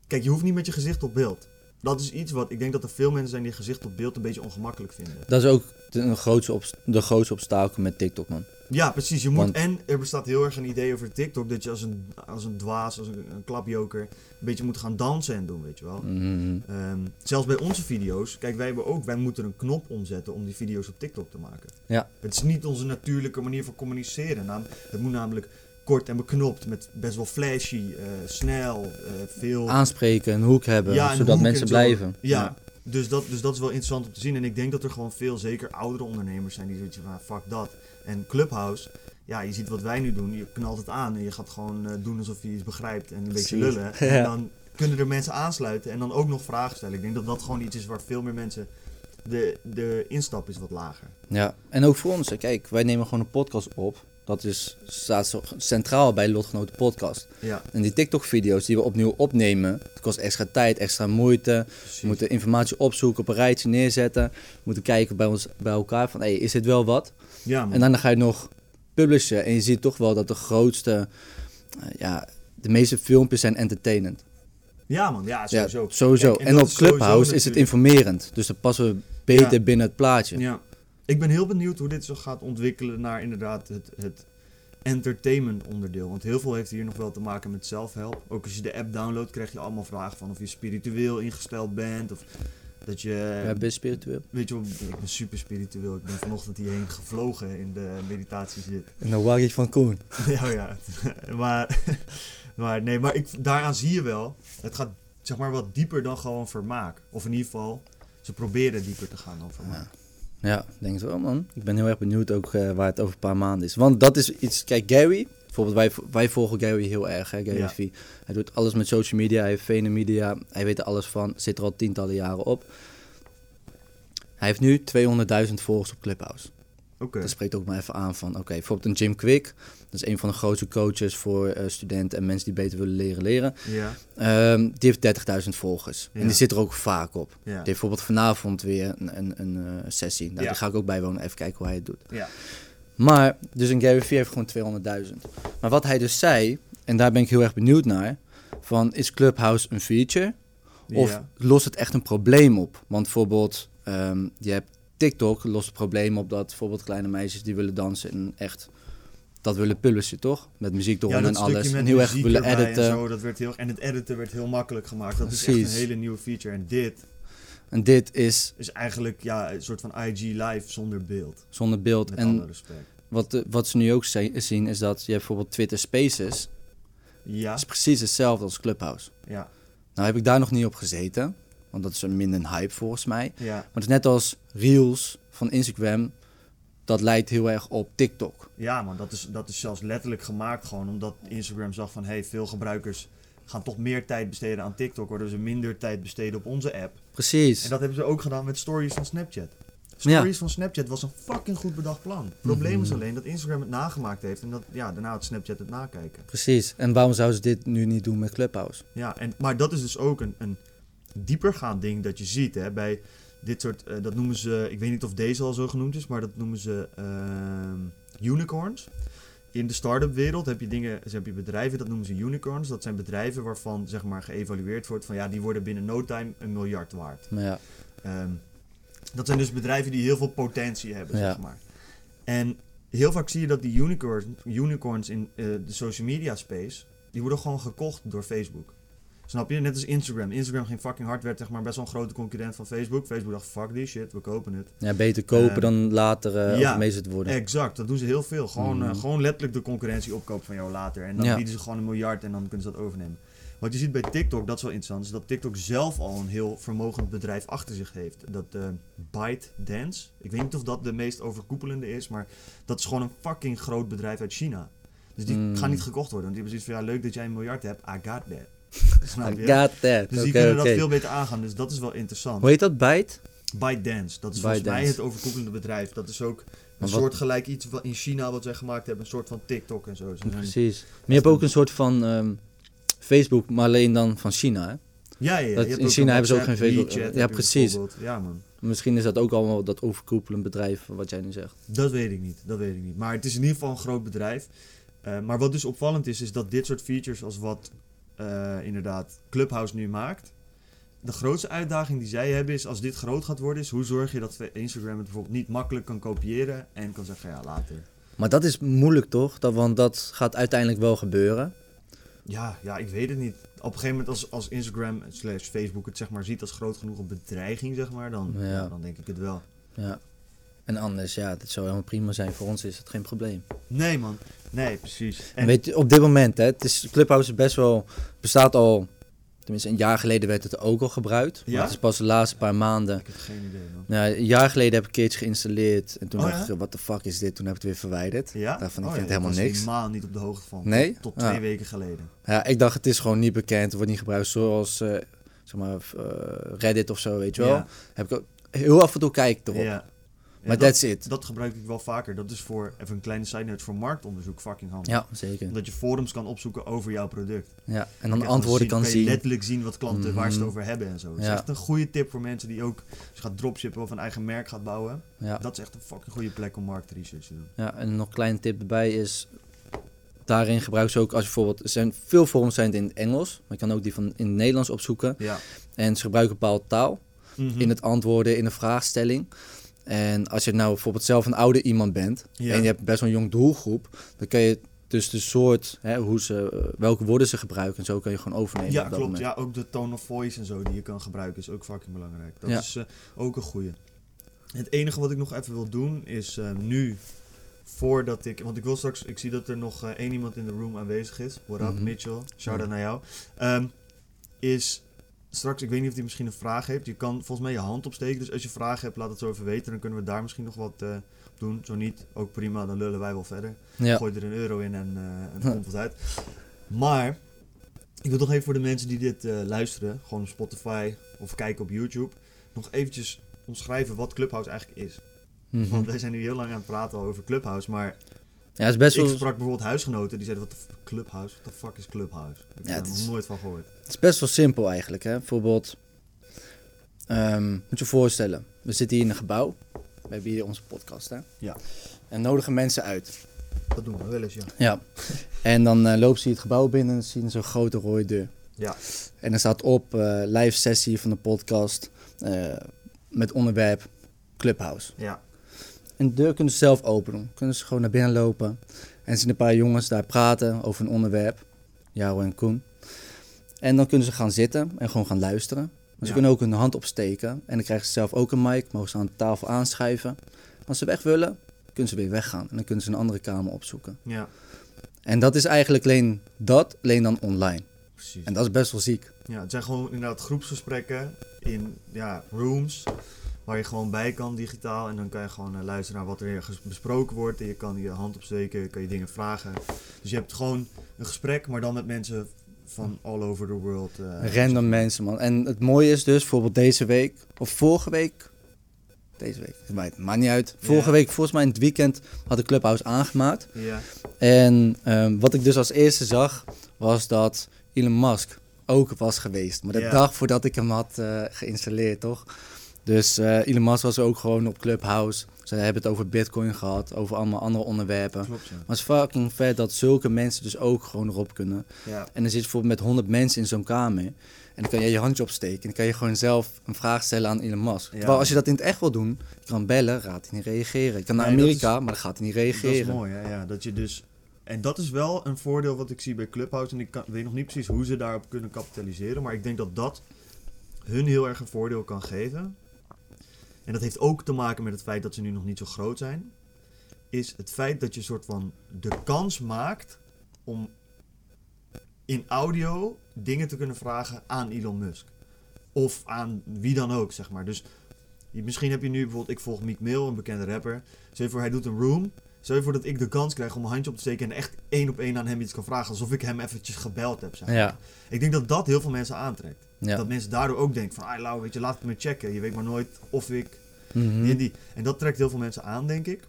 Kijk, je hoeft niet met je gezicht op beeld. Dat is iets wat... Ik denk dat er veel mensen zijn die gezicht op beeld een beetje ongemakkelijk vinden. Dat is ook de, een grootste de grootste obstakel met TikTok, man. Ja, precies. Je moet, Want- en er bestaat heel erg een idee over TikTok... dat je als een, als een dwaas, als een, een klapjoker... een beetje moet gaan dansen en doen, weet je wel. Mhm. Ehm, zelfs bij onze video's, kijk, wij hebben ook, wij moeten een knop omzetten om die video's op TikTok te maken. Ja. Het is niet onze natuurlijke manier van communiceren. Nam- het moet namelijk kort en beknopt, met best wel flashy, eh, snel, eh, veel. Aanspreken, een hoek hebben, Ja, zodat hoek mensen blijven. Ja, Dus, dat, dus dat is wel interessant om te zien. En ik denk dat er gewoon veel, zeker oudere ondernemers zijn die zoiets van, fuck dat. En Clubhouse, ja, je ziet wat wij nu doen. Je knalt het aan en je gaat gewoon eh, doen alsof je iets begrijpt en een beetje lullen. Ja. En dan kunnen er mensen aansluiten en dan ook nog vragen stellen. Ik denk dat dat gewoon iets is waar veel meer mensen... De, de instap is wat lager. Ja, en ook voor ons. Kijk, wij nemen gewoon een podcast op. Dat is, staat zo centraal bij Lotgenoten Podcast. Ja, En die TikTok-video's die we opnieuw opnemen, het kost extra tijd, extra moeite. precies. We moeten informatie opzoeken, op een rijtje neerzetten. We moeten kijken bij, ons, bij elkaar van, hey, is dit wel wat? Ja, man. En dan ga je nog publishen en je ziet toch wel dat de grootste, eh, ja, de meeste filmpjes zijn entertainend. ja, man. Ja, sowieso. Ja, sowieso. En op Clubhouse is het informerend. Dus dan passen we beter Ja. binnen het plaatje. Ja. Ik ben heel benieuwd hoe dit zo gaat ontwikkelen naar inderdaad het, het entertainment onderdeel. Want heel veel heeft hier nog wel te maken met zelfhelp. Ook als je de app downloadt krijg je allemaal vragen van of je spiritueel ingesteld bent. Of dat je... Ja, best spiritueel. Weet je wel, ik ben super spiritueel. Ik ben vanochtend hierheen gevlogen in de meditatie zit. En dan waar je van Koen. ja, ja. maar, maar nee, maar ik, daaraan zie je wel. Het gaat zeg maar wat dieper dan gewoon vermaak. Of in ieder geval, ze proberen dieper te gaan dan vermaak. Ja, ik denk het wel, man. Ik ben heel erg benieuwd ook eh, waar het over een paar maanden is. Want dat is iets... Kijk, Gary... Bijvoorbeeld, wij, wij volgen Gary heel erg, hè, Gary Ja. Hij doet alles met social media, hij heeft vele media. Hij weet er alles van, zit er al tientallen jaren op. Hij heeft nu 200.000 volgers op Clubhouse. Oké. Dat spreekt ook maar even aan van, oké, bijvoorbeeld een Jim Quick. Dat is een van de grootste coaches voor eh, studenten en mensen die beter willen leren leren. Ja, Ehm, die heeft 30.000 volgers. Ja. En die zit er ook vaak op. ja. Die heeft bijvoorbeeld vanavond weer een, een, een eh, sessie. Nou. Die ga ik ook bijwonen, even kijken hoe hij het doet. Ja. Maar, dus een Gary Vee heeft gewoon 200.000. Maar wat hij dus zei, en daar ben ik heel erg benieuwd naar. van is Clubhouse een feature of Ja. lost het echt een probleem op? Want bijvoorbeeld, ehm, je hebt TikTok lost het probleem op dat bijvoorbeeld kleine meisjes die willen dansen en echt dat willen publishen, toch? Met muziek Ja, dat en alles. En heel erg willen editen. En, zo, dat werd heel, en het editen werd heel makkelijk gemaakt. Dat is echt een hele nieuwe feature. En dit En dit is is eigenlijk ja, een soort van IG live zonder beeld. zonder beeld. Met en alle respect. wat, wat ze nu ook zien is dat je bijvoorbeeld Twitter Spaces. Ja, is precies hetzelfde als Clubhouse. ja, Nou heb ik daar nog niet op gezeten. Want dat is een minder een hype volgens mij. ja. Maar het is net als Reels van Instagram. Dat lijkt heel erg op TikTok. Ja, man, dat is, dat is zelfs letterlijk gemaakt gewoon omdat Instagram zag van... hey, veel gebruikers gaan toch meer tijd besteden aan TikTok... waardoor ze minder tijd besteden op onze app. Precies. En dat hebben ze ook gedaan met stories van Snapchat. Ja. Stories van Snapchat was een fucking goed bedacht plan. Het probleem is Mhm. alleen dat Instagram het nagemaakt heeft... en dat ja, daarna had Snapchat het nakijken. Precies. En waarom zouden ze dit nu niet doen met Clubhouse? Ja, en, maar dat is dus ook een, een diepergaand ding dat je ziet hè, bij dit soort, eh, dat noemen ze, ik weet niet of deze al zo genoemd is, maar dat noemen ze ehm, unicorns. In de start-up wereld heb je dingen, dus heb je bedrijven, dat noemen ze unicorns. Dat zijn bedrijven waarvan zeg maar geëvalueerd wordt van ja, die worden binnen no time een miljard waard. Ja, Ehm, dat zijn dus bedrijven die heel veel potentie hebben, Ja. zeg maar. En heel vaak zie je dat die unicorns, unicorns in eh, de social media space, die worden gewoon gekocht door Facebook. Snap je? Net als Instagram. Instagram ging fucking hard, werd zeg maar best wel een grote concurrent van Facebook. Facebook dacht, fuck die shit, we kopen het. ja beter kopen Eh, dan later eh ja, worden. Exact, dat doen ze heel veel. Gewoon, eh, Mhm. gewoon letterlijk de concurrentie opkopen van jou later. En dan Ja. bieden ze gewoon een miljard en dan kunnen ze dat overnemen. Wat je ziet bij TikTok, dat is wel interessant, is dat TikTok zelf al een heel vermogend bedrijf achter zich heeft. Dat eh ByteDance, ik weet niet of dat de meest overkoepelende is, maar dat is gewoon een fucking groot bedrijf uit China. Dus die Mm. gaan niet gekocht worden. Want die hebben zoiets van, ja leuk dat jij een miljard hebt, I got that. Snap je? got that. Dus die kunnen dat veel beter aangaan, dus dat is wel interessant. Hoe heet dat? Byte? ByteDance, dat is volgens mij het overkoepelende bedrijf. Dat is ook een Maar wat- soortgelijk iets wat in China wat zij gemaakt hebben, een soort van TikTok en zo. Precies. Maar je hebt ook een soort van ehm, Facebook, maar alleen dan van China. Hè? Ja, ja, ja. Dat- in China hebben ze ook geen Facebook. WeChat Ja, precies. Ja, man. Misschien is dat ook allemaal dat overkoepelend bedrijf wat jij nu zegt. Dat weet ik niet, dat weet ik niet. Maar het is in ieder geval een groot bedrijf. Eh, maar wat dus opvallend is, is dat dit soort features als wat eh, inderdaad Clubhouse nu maakt. De grootste uitdaging die zij hebben is, als dit groot gaat worden, is hoe zorg je dat Instagram het bijvoorbeeld niet makkelijk kan kopiëren en kan zeggen, ja, later. Maar dat is moeilijk toch? Dat, want dat gaat uiteindelijk wel gebeuren. Ja, ja, ik weet het niet. Op een gegeven moment als, als Instagram slash Facebook het zeg maar ziet als groot genoeg een bedreiging, zeg maar, dan, Ja. ja, dan denk ik het wel. Ja. En anders, ja, dat zou helemaal prima zijn. Voor ons is het geen probleem. Nee, man. Nee, precies. En weet je, op dit moment, hè, het is, Clubhouse is best wel, bestaat al, tenminste een jaar geleden werd het ook al gebruikt. Maar Ja? het is pas de laatste paar maanden. Ik heb geen idee, man. Nou, een jaar geleden heb ik keertje geïnstalleerd. En toen Oh, dacht ja? ik, wat de fuck is dit? Toen heb ik het weer verwijderd. Ja? Daarvan, ik Oh, vind ja, het helemaal was niks. helemaal niet op de hoogte van. Nee? Tot, twee Ah. weken geleden. Ja, ik dacht het is gewoon niet bekend. Het wordt niet gebruikt zoals, eh, zeg maar, eh, Reddit of zo, weet je wel. Heb ik ook heel af en toe kijk ik erop. Ja. Ja, maar dat, that's it. dat gebruik ik wel vaker. Dat is voor, even een kleine side note, voor marktonderzoek fucking handig. Ja, zeker. Dat je forums kan opzoeken over jouw product. Ja. En dan Ja, antwoorden kan kan je zien. letterlijk zien wat klanten, waar ze het Mhm. over hebben en zo. Dat is Ja. echt een goede tip voor mensen die ook, je gaat dropshippen of een eigen merk gaat bouwen. Ja. Dat is echt een fucking goede plek om marktresearch te doen. ja, en nog een kleine tip erbij is... Daarin gebruik ze ook als je bijvoorbeeld... Er zijn veel forums zijn het in het Engels. Maar je kan ook die van in het Nederlands opzoeken. Ja. En ze gebruiken een bepaalde taal. Mhm. in het antwoorden, in de vraagstelling. En als je nou bijvoorbeeld zelf een oude iemand bent Ja. en je hebt best wel een jong doelgroep, dan kan je dus de soort, hè, hoe ze, eh, welke woorden ze gebruiken en zo kan je gewoon overnemen. Ja, klopt. moment. Ja, ook de tone of voice en zo die je kan gebruiken is ook fucking belangrijk. Dat Ja. is eh, ook een goeie. Het enige wat ik nog even wil doen is eh, nu, voordat ik... Want ik wil straks... Ik zie dat er nog eh, één iemand in de room aanwezig is. What up, Mhm. Mitchell? Shout-out Ja. naar jou. Ehm, is straks... Ik weet niet of hij misschien een vraag heeft. Je kan volgens mij je hand opsteken. Dus als je vragen hebt, laat het zo even weten. Dan kunnen we daar misschien nog wat eh, op doen. Zo niet, ook prima. Dan lullen wij wel verder. Ja. Gooi er een euro in en, eh en komt wat uit. Maar, ik wil toch even voor de mensen die dit eh, luisteren, gewoon op Spotify of kijken op YouTube, nog eventjes omschrijven wat Clubhouse eigenlijk is. Mhm. Want wij zijn nu heel lang aan het praten over Clubhouse, maar Ja, is best ik wel, sprak bijvoorbeeld huisgenoten die zeiden, wat de Clubhouse? What the fuck is Clubhouse? Ik heb Ja, er nog is- nooit van gehoord. Het is best wel simpel eigenlijk. Hè? Bijvoorbeeld, ehm, moet je je voorstellen, we zitten hier in een gebouw. We hebben hier onze podcast, hè? Ja. En nodigen mensen uit. Dat doen we wel eens, ja. Ja. En dan eh lopen ze het gebouw binnen en zien ze een grote rode deur. Ja. En er staat op eh, live sessie van de podcast eh, met onderwerp Clubhouse. Ja. En de deur kunnen ze zelf openen. Kunnen ze gewoon naar binnen lopen. En zien een paar jongens daar praten over een onderwerp. Jaro en Koen. En dan kunnen ze gaan zitten en gewoon gaan luisteren. Maar ze Ja. kunnen ook hun hand opsteken. En dan krijgen ze zelf ook een mic. Mogen ze aan de tafel aanschuiven. Als ze weg willen, kunnen ze weer weggaan. En dan kunnen ze een andere kamer opzoeken. Ja. En dat is eigenlijk alleen dat, alleen dan online. Precies. En dat is best wel ziek. Ja, het zijn gewoon inderdaad groepsgesprekken in ja, rooms. Waar je gewoon bij kan digitaal. En dan kan je gewoon eh, luisteren naar wat er besproken wordt. En je kan je hand opsteken, kan je dingen vragen. Dus je hebt gewoon een gesprek, maar dan met mensen van all over the world. eh, Random mensen, man. En het mooie is dus, bijvoorbeeld deze week, of vorige week. Deze week, het maakt- niet uit. Vorige week, volgens mij in het weekend, had de Clubhouse aangemaakt. Ja, En ehm, wat ik dus als eerste zag, was dat Elon Musk ook was geweest. Maar de dag voordat ik hem had eh, geïnstalleerd, toch? Dus eh Elon Musk was ook gewoon op Clubhouse. Ze hebben het over Bitcoin gehad, over allemaal andere onderwerpen. klopt. Ja. Maar het is fucking vet dat zulke mensen dus ook gewoon erop kunnen. Ja. En dan zit je bijvoorbeeld met 100 mensen in zo'n kamer. En dan kan jij je handje opsteken. En dan kan je gewoon zelf een vraag stellen aan Elon Musk. Ja. Terwijl als je dat in het echt wil doen, je kan bellen, gaat hij niet reageren. Je kan naar Nee, dat Amerika, maar dan gaat hij niet Dat reageren. is mooi, hè? Ja, dat je dus... En dat is wel een voordeel wat ik zie bij Clubhouse. En ik kan, weet nog niet precies hoe ze daarop kunnen kapitaliseren. Maar ik denk dat dat hun heel erg een voordeel kan geven. En dat heeft ook te maken met het feit dat ze nu nog niet zo groot zijn. Is het feit dat je soort van de kans maakt om in audio dingen te kunnen vragen aan Elon Musk. Of aan wie dan ook, zeg maar. Dus misschien heb je nu bijvoorbeeld, ik volg Meek Mill, een bekende rapper. Je voor, hij doet een room. Stel je voor dat ik de kans krijg om mijn handje op te steken en echt één op één aan hem iets kan vragen. Alsof ik hem eventjes gebeld heb, zeg. Ja, Ik denk dat dat heel veel mensen aantrekt. ja. Dat mensen daardoor ook denken van, ah Lau, weet je, laat het me checken. Je weet maar nooit of ik Mhm. die. En dat trekt heel veel mensen aan, denk ik.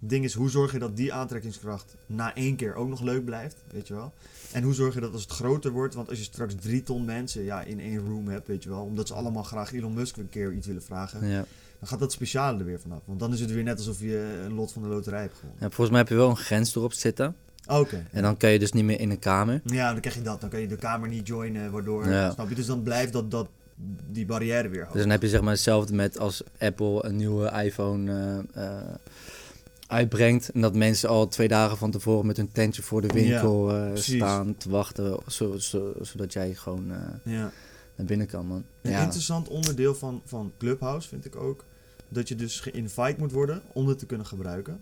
Het ding is, hoe zorg je dat die aantrekkingskracht na één keer ook nog leuk blijft, weet je wel? En hoe zorg je dat als het groter wordt, want als je straks drie ton mensen ja, in één room hebt, weet je wel, omdat ze allemaal graag Elon Musk een keer iets willen vragen, Ja. Dan gaat dat speciale er weer vanaf. Want dan is het weer net alsof je een lot van de loterij hebt gewonnen. Ja, volgens mij heb je wel een grens erop zitten. Oké. En dan kan je dus niet meer in een kamer. Ja, dan krijg je dat. Dan kan je de kamer niet joinen, waardoor, Ja. snap je? Dus dan blijft dat, dat, die barrière weer hoog. Dus dan heb je zeg maar hetzelfde met als Apple een nieuwe iPhone eh, eh, uitbrengt. En dat mensen al twee dagen van tevoren met hun tentje voor de winkel eh, staan te wachten. zo- zo- zodat jij gewoon ja. Naar binnen kan, man. Een Ja. interessant onderdeel van, van Clubhouse vind ik ook dat je dus geïnvite moet worden om het te kunnen gebruiken.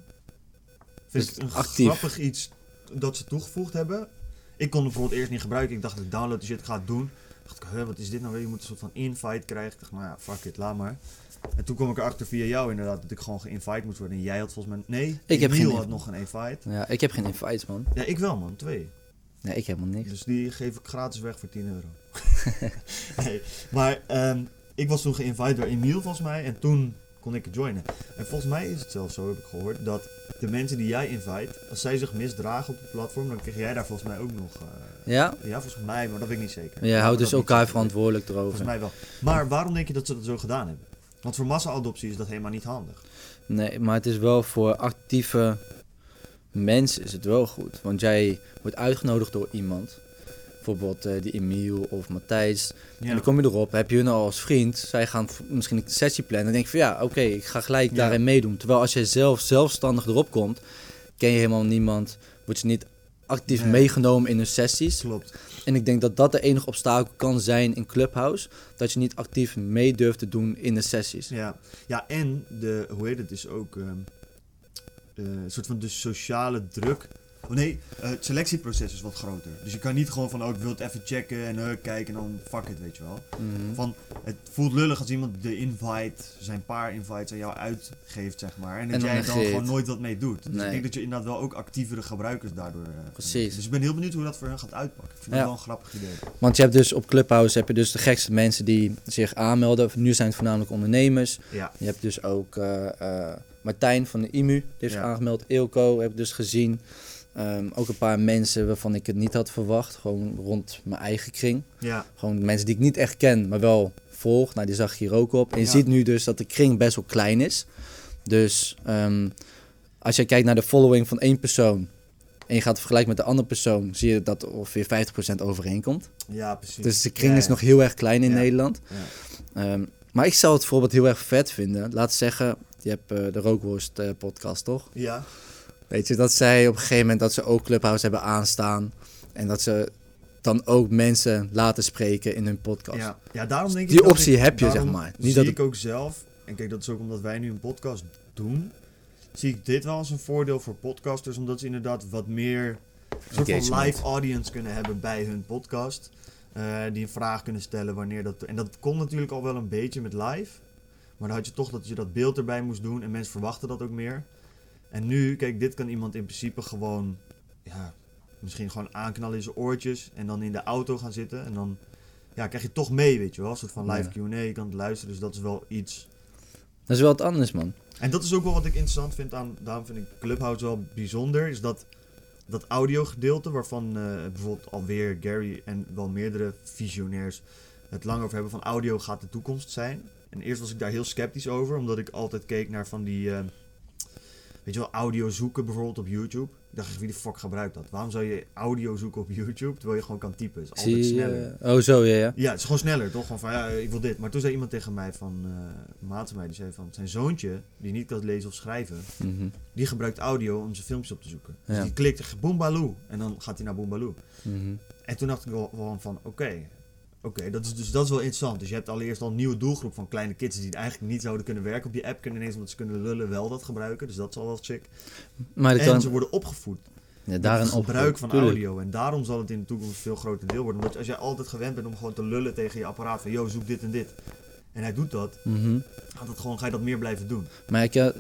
Vind Dus ik een actief. grappig iets dat ze toegevoegd hebben. Ik kon het bijvoorbeeld eerst niet gebruiken. Ik dacht, ik download de shit, ik ga het doen. dacht ik, wat is dit nou weer? Je moet een soort van invite krijgen. Ik dacht, nou ja, fuck it, laat maar. En toen kwam ik erachter via jou inderdaad dat ik gewoon geïnvite moest worden. En jij had volgens mij... Nee, Ik heb geen- had nog een invite. Ja, ik heb geen invites, man. Ja, ik wel man, twee. Nee, ik helemaal niks. Dus die geef ik gratis weg voor 10 euro. nee, maar ehm, ik was toen geïnvite door Emiel volgens mij. En toen kon ik joinen. En volgens mij is het zelfs zo, heb ik gehoord, dat de mensen die jij invite, als zij zich misdragen op het platform, dan krijg jij daar volgens mij ook nog... eh, Ja? ja, volgens mij, maar dat weet ik niet zeker. Jij houdt dus elkaar verantwoordelijk Volgens erover. mij wel. Maar waarom denk je dat ze dat zo gedaan hebben? Want voor massa-adoptie is dat helemaal niet handig. Nee, maar het is wel voor actieve mensen is het wel goed. Want jij wordt uitgenodigd door iemand. Bijvoorbeeld eh, die Emiel of Matthijs. En dan kom je erop, heb je hun al als vriend. Zij gaan misschien een sessie plannen. Dan denk je van ja, oké, ik ga gelijk Ja. daarin meedoen. Terwijl als jij zelf zelfstandig erop komt, ken je helemaal niemand. Word je niet actief Nee. meegenomen in hun sessies. Klopt. En ik denk dat dat de enige obstakel kan zijn in Clubhouse. Dat je niet actief mee durft te doen in de sessies. Ja, ja en de, hoe heet het, is ook ehm, eh, een soort van de sociale druk. Oh nee, eh, het selectieproces is wat groter. Dus je kan niet gewoon van, oh ik wil het even checken en uh, kijken en dan fuck it, weet je wel. Mhm. Van, het voelt lullig als iemand de invite, zijn paar invites aan jou uitgeeft, zeg maar. En dat En jij er dan gewoon nooit wat mee doet. Dus Nee. ik denk dat je inderdaad wel ook actievere gebruikers daardoor eh, gaat Precies. Dus ik ben heel benieuwd hoe dat voor hen gaat uitpakken. Ik vind Ja. dat wel een grappig idee. Want je hebt dus op Clubhouse heb je dus de gekste mensen die zich aanmelden. Nu zijn het voornamelijk ondernemers. Ja, Je hebt dus ook eh, eh, Martijn van de IMU, die heeft Ja. aangemeld. Eelco heb ik dus gezien. Ehm, ook een paar mensen waarvan ik het niet had verwacht. Gewoon rond mijn eigen kring. ja, Gewoon mensen die ik niet echt ken, maar wel volg. Nou, die zag ik hier ook op. En je Ja. ziet nu dus dat de kring best wel klein is. Dus ehm, als je kijkt naar de following van één persoon en je gaat het vergelijken met de andere persoon, zie je dat er ongeveer 50% overeenkomt. Ja, precies. Dus de kring Ja, is nog heel erg klein in. Nederland. Ja. Ehm, maar ik zou het bijvoorbeeld heel erg vet vinden. Laat zeggen, je hebt eh, de Rookworst eh, podcast, toch? Ja, Weet je, dat zij op een gegeven moment dat ze ook Clubhouse hebben aanstaan. En dat ze dan ook mensen laten spreken in hun podcast. ja. ja, daarom denk ik Die optie ik- heb je, zeg maar. Niet zie dat ik ook zelf, en kijk, dat is ook omdat wij nu een podcast doen, zie ik dit wel als een voordeel voor podcasters, omdat ze inderdaad wat meer een soort van live audience kunnen hebben bij hun podcast. eh, die een vraag kunnen stellen wanneer dat... En dat kon natuurlijk al wel een beetje met live. Maar dan had je toch dat je dat beeld erbij moest doen. En mensen verwachten dat ook meer. En nu, kijk, dit kan iemand in principe gewoon... Ja, misschien gewoon aanknallen in zijn oortjes. En dan in de auto gaan zitten. En dan ja, krijg je toch mee, weet je wel. Een soort van live Q&A, je kan het luisteren. Dus dat is wel iets... Dat is wel wat anders, man. En dat is ook wel wat ik interessant vind aan... Daarom vind ik Clubhouse wel bijzonder. Is dat dat audiogedeelte waarvan eh, bijvoorbeeld alweer Gary en wel meerdere visionairs het lang over hebben van audio gaat de toekomst zijn. En eerst was ik daar heel sceptisch over, omdat ik altijd keek naar van die, eh, weet je wel, audio zoeken bijvoorbeeld op YouTube. Ik dacht, wie de fuck gebruikt dat? Waarom zou je audio zoeken op YouTube terwijl je gewoon kan typen? Het is altijd Zie sneller. Oh, zo, ja, ja. Ja, het is gewoon sneller, toch? Gewoon van, ja, ik wil dit. Maar toen zei iemand tegen mij van, eh een maat van mij, die zei van, zijn zoontje, die niet kan lezen of schrijven, Mhm. die gebruikt audio om zijn filmpjes op te zoeken. Dus Ja. die klikt Boombaloo en dan gaat hij naar Boombaloo. Mhm. En toen dacht ik wel gewoon van, oké, oké, dat is dus dat is wel interessant. Dus je hebt allereerst al een nieuwe doelgroep van kleine kids die eigenlijk niet zouden kunnen werken op die app, kunnen ineens omdat ze kunnen lullen wel dat gebruiken. Dus dat is al wel chic. Maar En kan... ze worden opgevoed Ja, daarin het gebruik van tuurlijk. audio. En daarom zal het in de toekomst een veel groter deel worden. Omdat als jij altijd gewend bent om gewoon te lullen tegen je apparaat van, yo, zoek dit en dit. En hij doet dat, Mhm. gaat dat gewoon, ga je dat meer blijven doen. Maar ik, ja,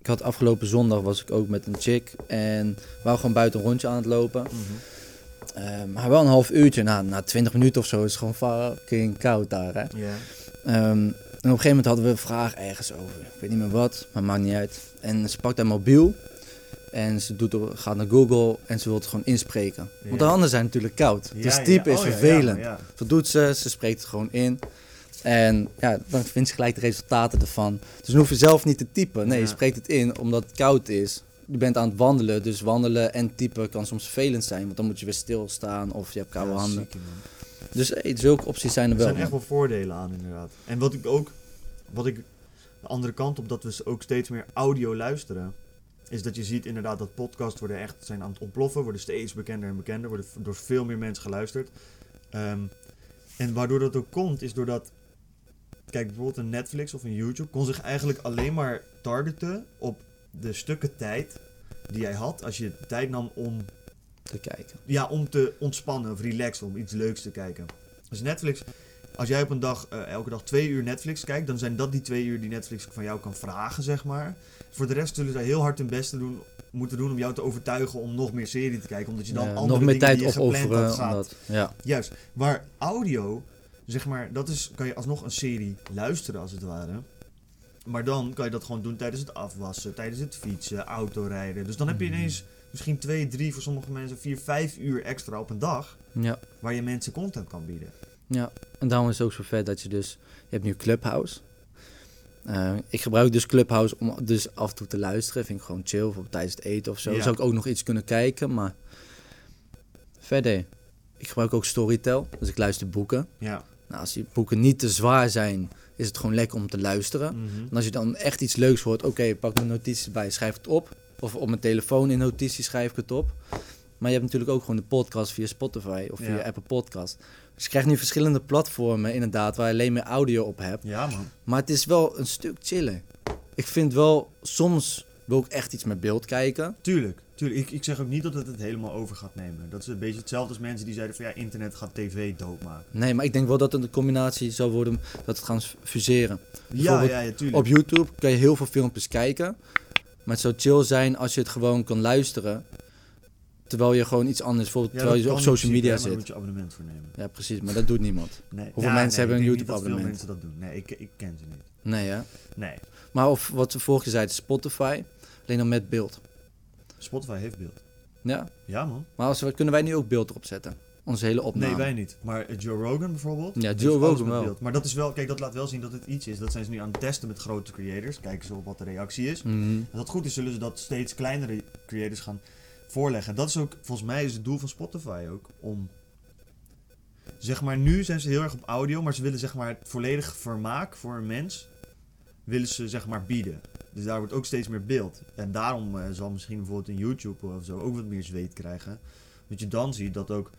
ik had afgelopen zondag was ik ook met een chick en we waren gewoon buiten een rondje aan het lopen. Maar wel een half uurtje, na, na 20 minuten of zo, is het gewoon fucking koud daar. Hè? Ehm, en op een gegeven moment hadden we een vraag ergens over. Ik weet niet meer wat, maar maakt niet uit. En ze pakt haar mobiel en ze doet, gaat naar Google en ze wil het gewoon inspreken. Want de handen zijn natuurlijk koud. Ja, dus ja. typen is Oh, vervelend. Ja, doet ze, ze spreekt het gewoon in. En ja, dan vindt ze gelijk de resultaten ervan. Dus dan hoef je zelf niet te typen. Nee, je spreekt het in omdat het koud is. Je bent aan het wandelen, dus wandelen en typen kan soms vervelend zijn. Want dan moet je weer stilstaan of je hebt koude Ja, handen. Dus hey, zulke opties zijn er Er wel. zijn echt wel voordelen aan, inderdaad. En wat ik ook, wat ik de andere kant op, dat we ook steeds meer audio luisteren, is dat je ziet inderdaad dat podcasts worden echt zijn aan het ontploffen, worden steeds bekender en bekender, worden door veel meer mensen geluisterd. Ehm, en waardoor dat ook komt, is doordat, kijk bijvoorbeeld een Netflix of een YouTube kon zich eigenlijk alleen maar targeten op de stukken tijd die jij had als je tijd nam om Te kijken. ja, om te ontspannen of relaxen, om iets leuks te kijken. Dus Netflix, als jij op een dag, eh, elke dag twee uur Netflix kijkt, dan zijn dat die twee uur die Netflix van jou kan vragen, zeg maar. Voor de rest zullen zij heel hard hun best doen, moeten doen om jou te overtuigen om nog meer serie te kijken, omdat je dan Ja, andere nog meer dingen tijd die je gepland opofferen. had gaat. Omdat, ja. Juist, waar audio, zeg maar, dat is, kan je alsnog een serie luisteren als het ware. Maar dan kan je dat gewoon doen tijdens het afwassen, tijdens het fietsen, autorijden. Dus dan heb je Mhm. ineens misschien twee, drie, voor sommige mensen vier, vijf uur extra op een dag. Ja. Waar je mensen content kan bieden. Ja, en daarom is het ook zo vet dat je dus... Je hebt nu Clubhouse. Eh, ik gebruik dus Clubhouse om dus af en toe te luisteren. Vind ik gewoon chill, voor tijdens het eten of zo. Ja. Zou ik ook nog iets kunnen kijken, maar... Verder, ik gebruik ook Storytel, dus ik luister boeken. Ja. Nou, als die boeken niet te zwaar zijn, is het gewoon lekker om te luisteren. En als je dan echt iets leuks hoort, oké, pak mijn notities bij, schrijf het op. Of op mijn telefoon in notities schrijf ik het op. Maar je hebt natuurlijk ook gewoon de podcast via Spotify of via Ja. Apple Podcast. Dus je krijgt nu verschillende platformen inderdaad waar je alleen maar audio op hebt. Ja, man. Maar het is wel een stuk chiller. Ik vind wel, soms wil ik echt iets met beeld kijken. Tuurlijk. Tuurlijk. Ik, ik zeg ook niet dat het het helemaal over gaat nemen. Dat is een beetje hetzelfde als mensen die zeiden van ja, internet gaat tv doodmaken. Nee, maar ik denk wel dat het een combinatie zou worden dat het gaan fuseren. Ja, ja, ja, tuurlijk. Op YouTube kan je heel veel filmpjes kijken. Maar het zou chill zijn als je het gewoon kan luisteren. Terwijl je gewoon iets anders, bijvoorbeeld Ja, terwijl je op social media zit. daar moet je abonnement voor nemen. Ja, precies, maar dat doet niemand. Nee. Hoeveel mensen hebben een YouTube-abonnement? mensen dat doen. Nee, ik, ik ken ze niet. Nee, hè? Nee. Maar of wat we vorige keer zeiden, Spotify, alleen dan met beeld. Spotify heeft beeld. Ja, Ja, man. maar als we, kunnen wij nu ook beeld erop zetten? Onze hele opname. Nee, wij niet. Maar Joe Rogan bijvoorbeeld. Ja, Joe Rogan wel. beeld. Maar dat is wel, kijk, dat laat wel zien dat het iets is. Dat zijn ze nu aan het testen met grote creators. Kijken ze op wat de reactie is. Mhm. Als dat goed is, zullen ze dat steeds kleinere creators gaan voorleggen. Dat is ook, volgens mij is het doel van Spotify ook, om... Zeg maar, nu zijn ze heel erg op audio, maar ze willen zeg maar het volledige vermaak voor een mens, willen ze zeg maar bieden. Dus daar wordt ook steeds meer beeld. En daarom eh, zal misschien bijvoorbeeld in YouTube of zo ook wat meer zweet krijgen. Dat je dan ziet dat ook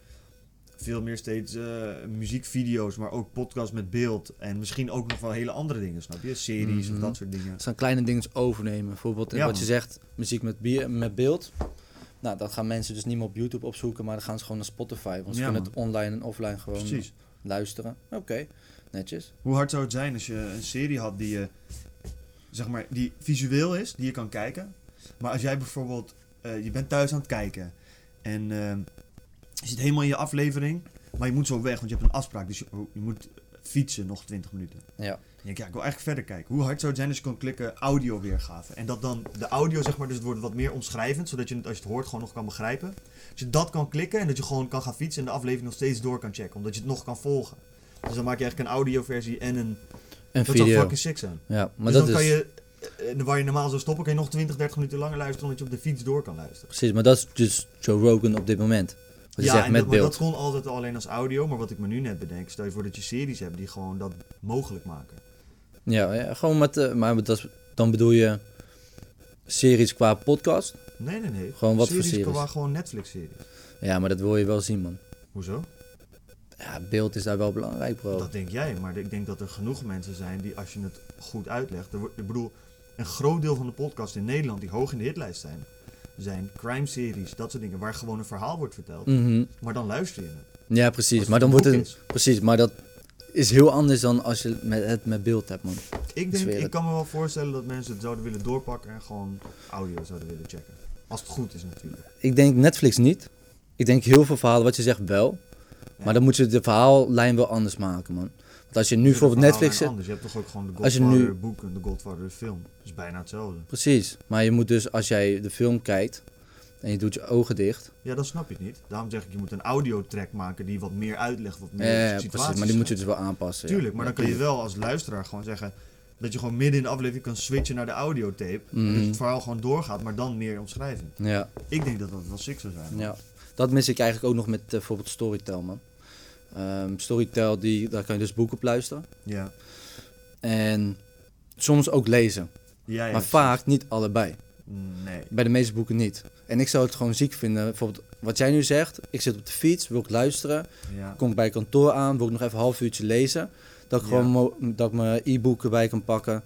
veel meer steeds eh, muziekvideo's, maar ook podcasts met beeld. En misschien ook nog wel hele andere dingen, snap je? Series Mhm. of dat soort dingen. Het zijn kleine dingen overnemen. Bijvoorbeeld Ja, wat je zegt, muziek met, met beeld. Nou, dat gaan mensen dus niet meer op YouTube opzoeken, maar dan gaan ze gewoon naar Spotify. Want ze Ja, kunnen man. het online en offline gewoon Precies. luisteren. Oké, netjes. Hoe hard zou het zijn als je een serie had die je, zeg maar, die visueel is, die je kan kijken. Maar als jij bijvoorbeeld, eh, je bent thuis aan het kijken en eh, je zit helemaal in je aflevering, maar je moet zo weg, want je hebt een afspraak. Dus je, oh, je moet fietsen nog 20 minuten. Ja. En je denkt, ja, ik wil eigenlijk verder kijken. Hoe hard zou het zijn als je kon klikken audio weergave? En dat dan de audio, zeg maar, dus het wordt wat meer omschrijvend, zodat je het als je het hoort gewoon nog kan begrijpen. Als je dat kan klikken en dat je gewoon kan gaan fietsen en de aflevering nog steeds door kan checken, omdat je het nog kan volgen. Dus dan maak je eigenlijk een audioversie en een Dat zou video. fucking sick zijn. Ja, maar dus dat dan is... kan je, eh, waar je normaal zou stoppen, kan je nog 20, 30 minuten langer luisteren, omdat je op de fiets door kan luisteren. Precies, maar dat is dus Joe Rogan op dit moment. Wat je zegt en met dat, maar beeld. dat kon altijd al alleen als audio, maar wat ik me nu net bedenk, stel je voor dat je series hebt die gewoon dat mogelijk maken. Ja, ja, gewoon met... eh, maar dat dan bedoel je series qua podcast? Nee, nee, nee. Gewoon wat voor series? series? Qua gewoon Netflix-series. Ja, maar dat wil je wel zien, man. Hoezo? Ja, beeld is daar wel belangrijk, bro. Dat denk jij, maar ik denk dat er genoeg mensen zijn die, als je het goed uitlegt. Er, ik bedoel, een groot deel van de podcasts in Nederland die hoog in de hitlijst zijn, zijn crime-series, dat soort dingen, waar gewoon een verhaal wordt verteld. Mhm. Maar dan luister je het. Ja, precies. het Maar dan wordt het... is. Precies, maar dat is heel anders dan als je met, het met beeld hebt, man. Ik denk, ik het. kan me wel voorstellen dat mensen het zouden willen doorpakken en gewoon audio zouden willen checken. Als het goed is natuurlijk. Ik denk Netflix niet. Ik denk heel veel verhalen, wat je zegt, wel. Maar dan moet je de verhaallijn wel anders maken, man. Want als je nu bijvoorbeeld Netflix... zit- anders. Je hebt toch ook gewoon de Godfather nu- boek en de Godfather film. Dat is bijna hetzelfde. Precies. Maar je moet dus, als jij de film kijkt en je doet je ogen dicht... Ja, dan snap je het niet. Daarom zeg ik, je moet een audiotrack maken die wat meer uitlegt, wat meer Ja, ja, situaties precies. Maar die moet je dus wel aanpassen. ja. Tuurlijk, maar dan kan je wel als luisteraar gewoon zeggen dat je gewoon midden in de aflevering kan switchen naar de audiotape. En Mhm. dat het verhaal gewoon doorgaat, maar dan meer omschrijving. Ja, Ik denk dat dat wel sick zou zijn. ja. Dat mis ik eigenlijk ook nog met eh, bijvoorbeeld Storytel, man. Ehm, Storytel, die, daar kan je dus boeken op luisteren. Ja. En soms ook lezen. Ja, ja, maar vaak niet allebei. Nee. Bij de meeste boeken niet. En ik zou het gewoon ziek vinden. Bijvoorbeeld wat jij nu zegt. Ik zit op de fiets, wil ik luisteren. Ja. Kom ik bij kantoor aan, wil ik nog even een half uurtje lezen. Dat ik gewoon dat ik mijn e-book erbij kan pakken.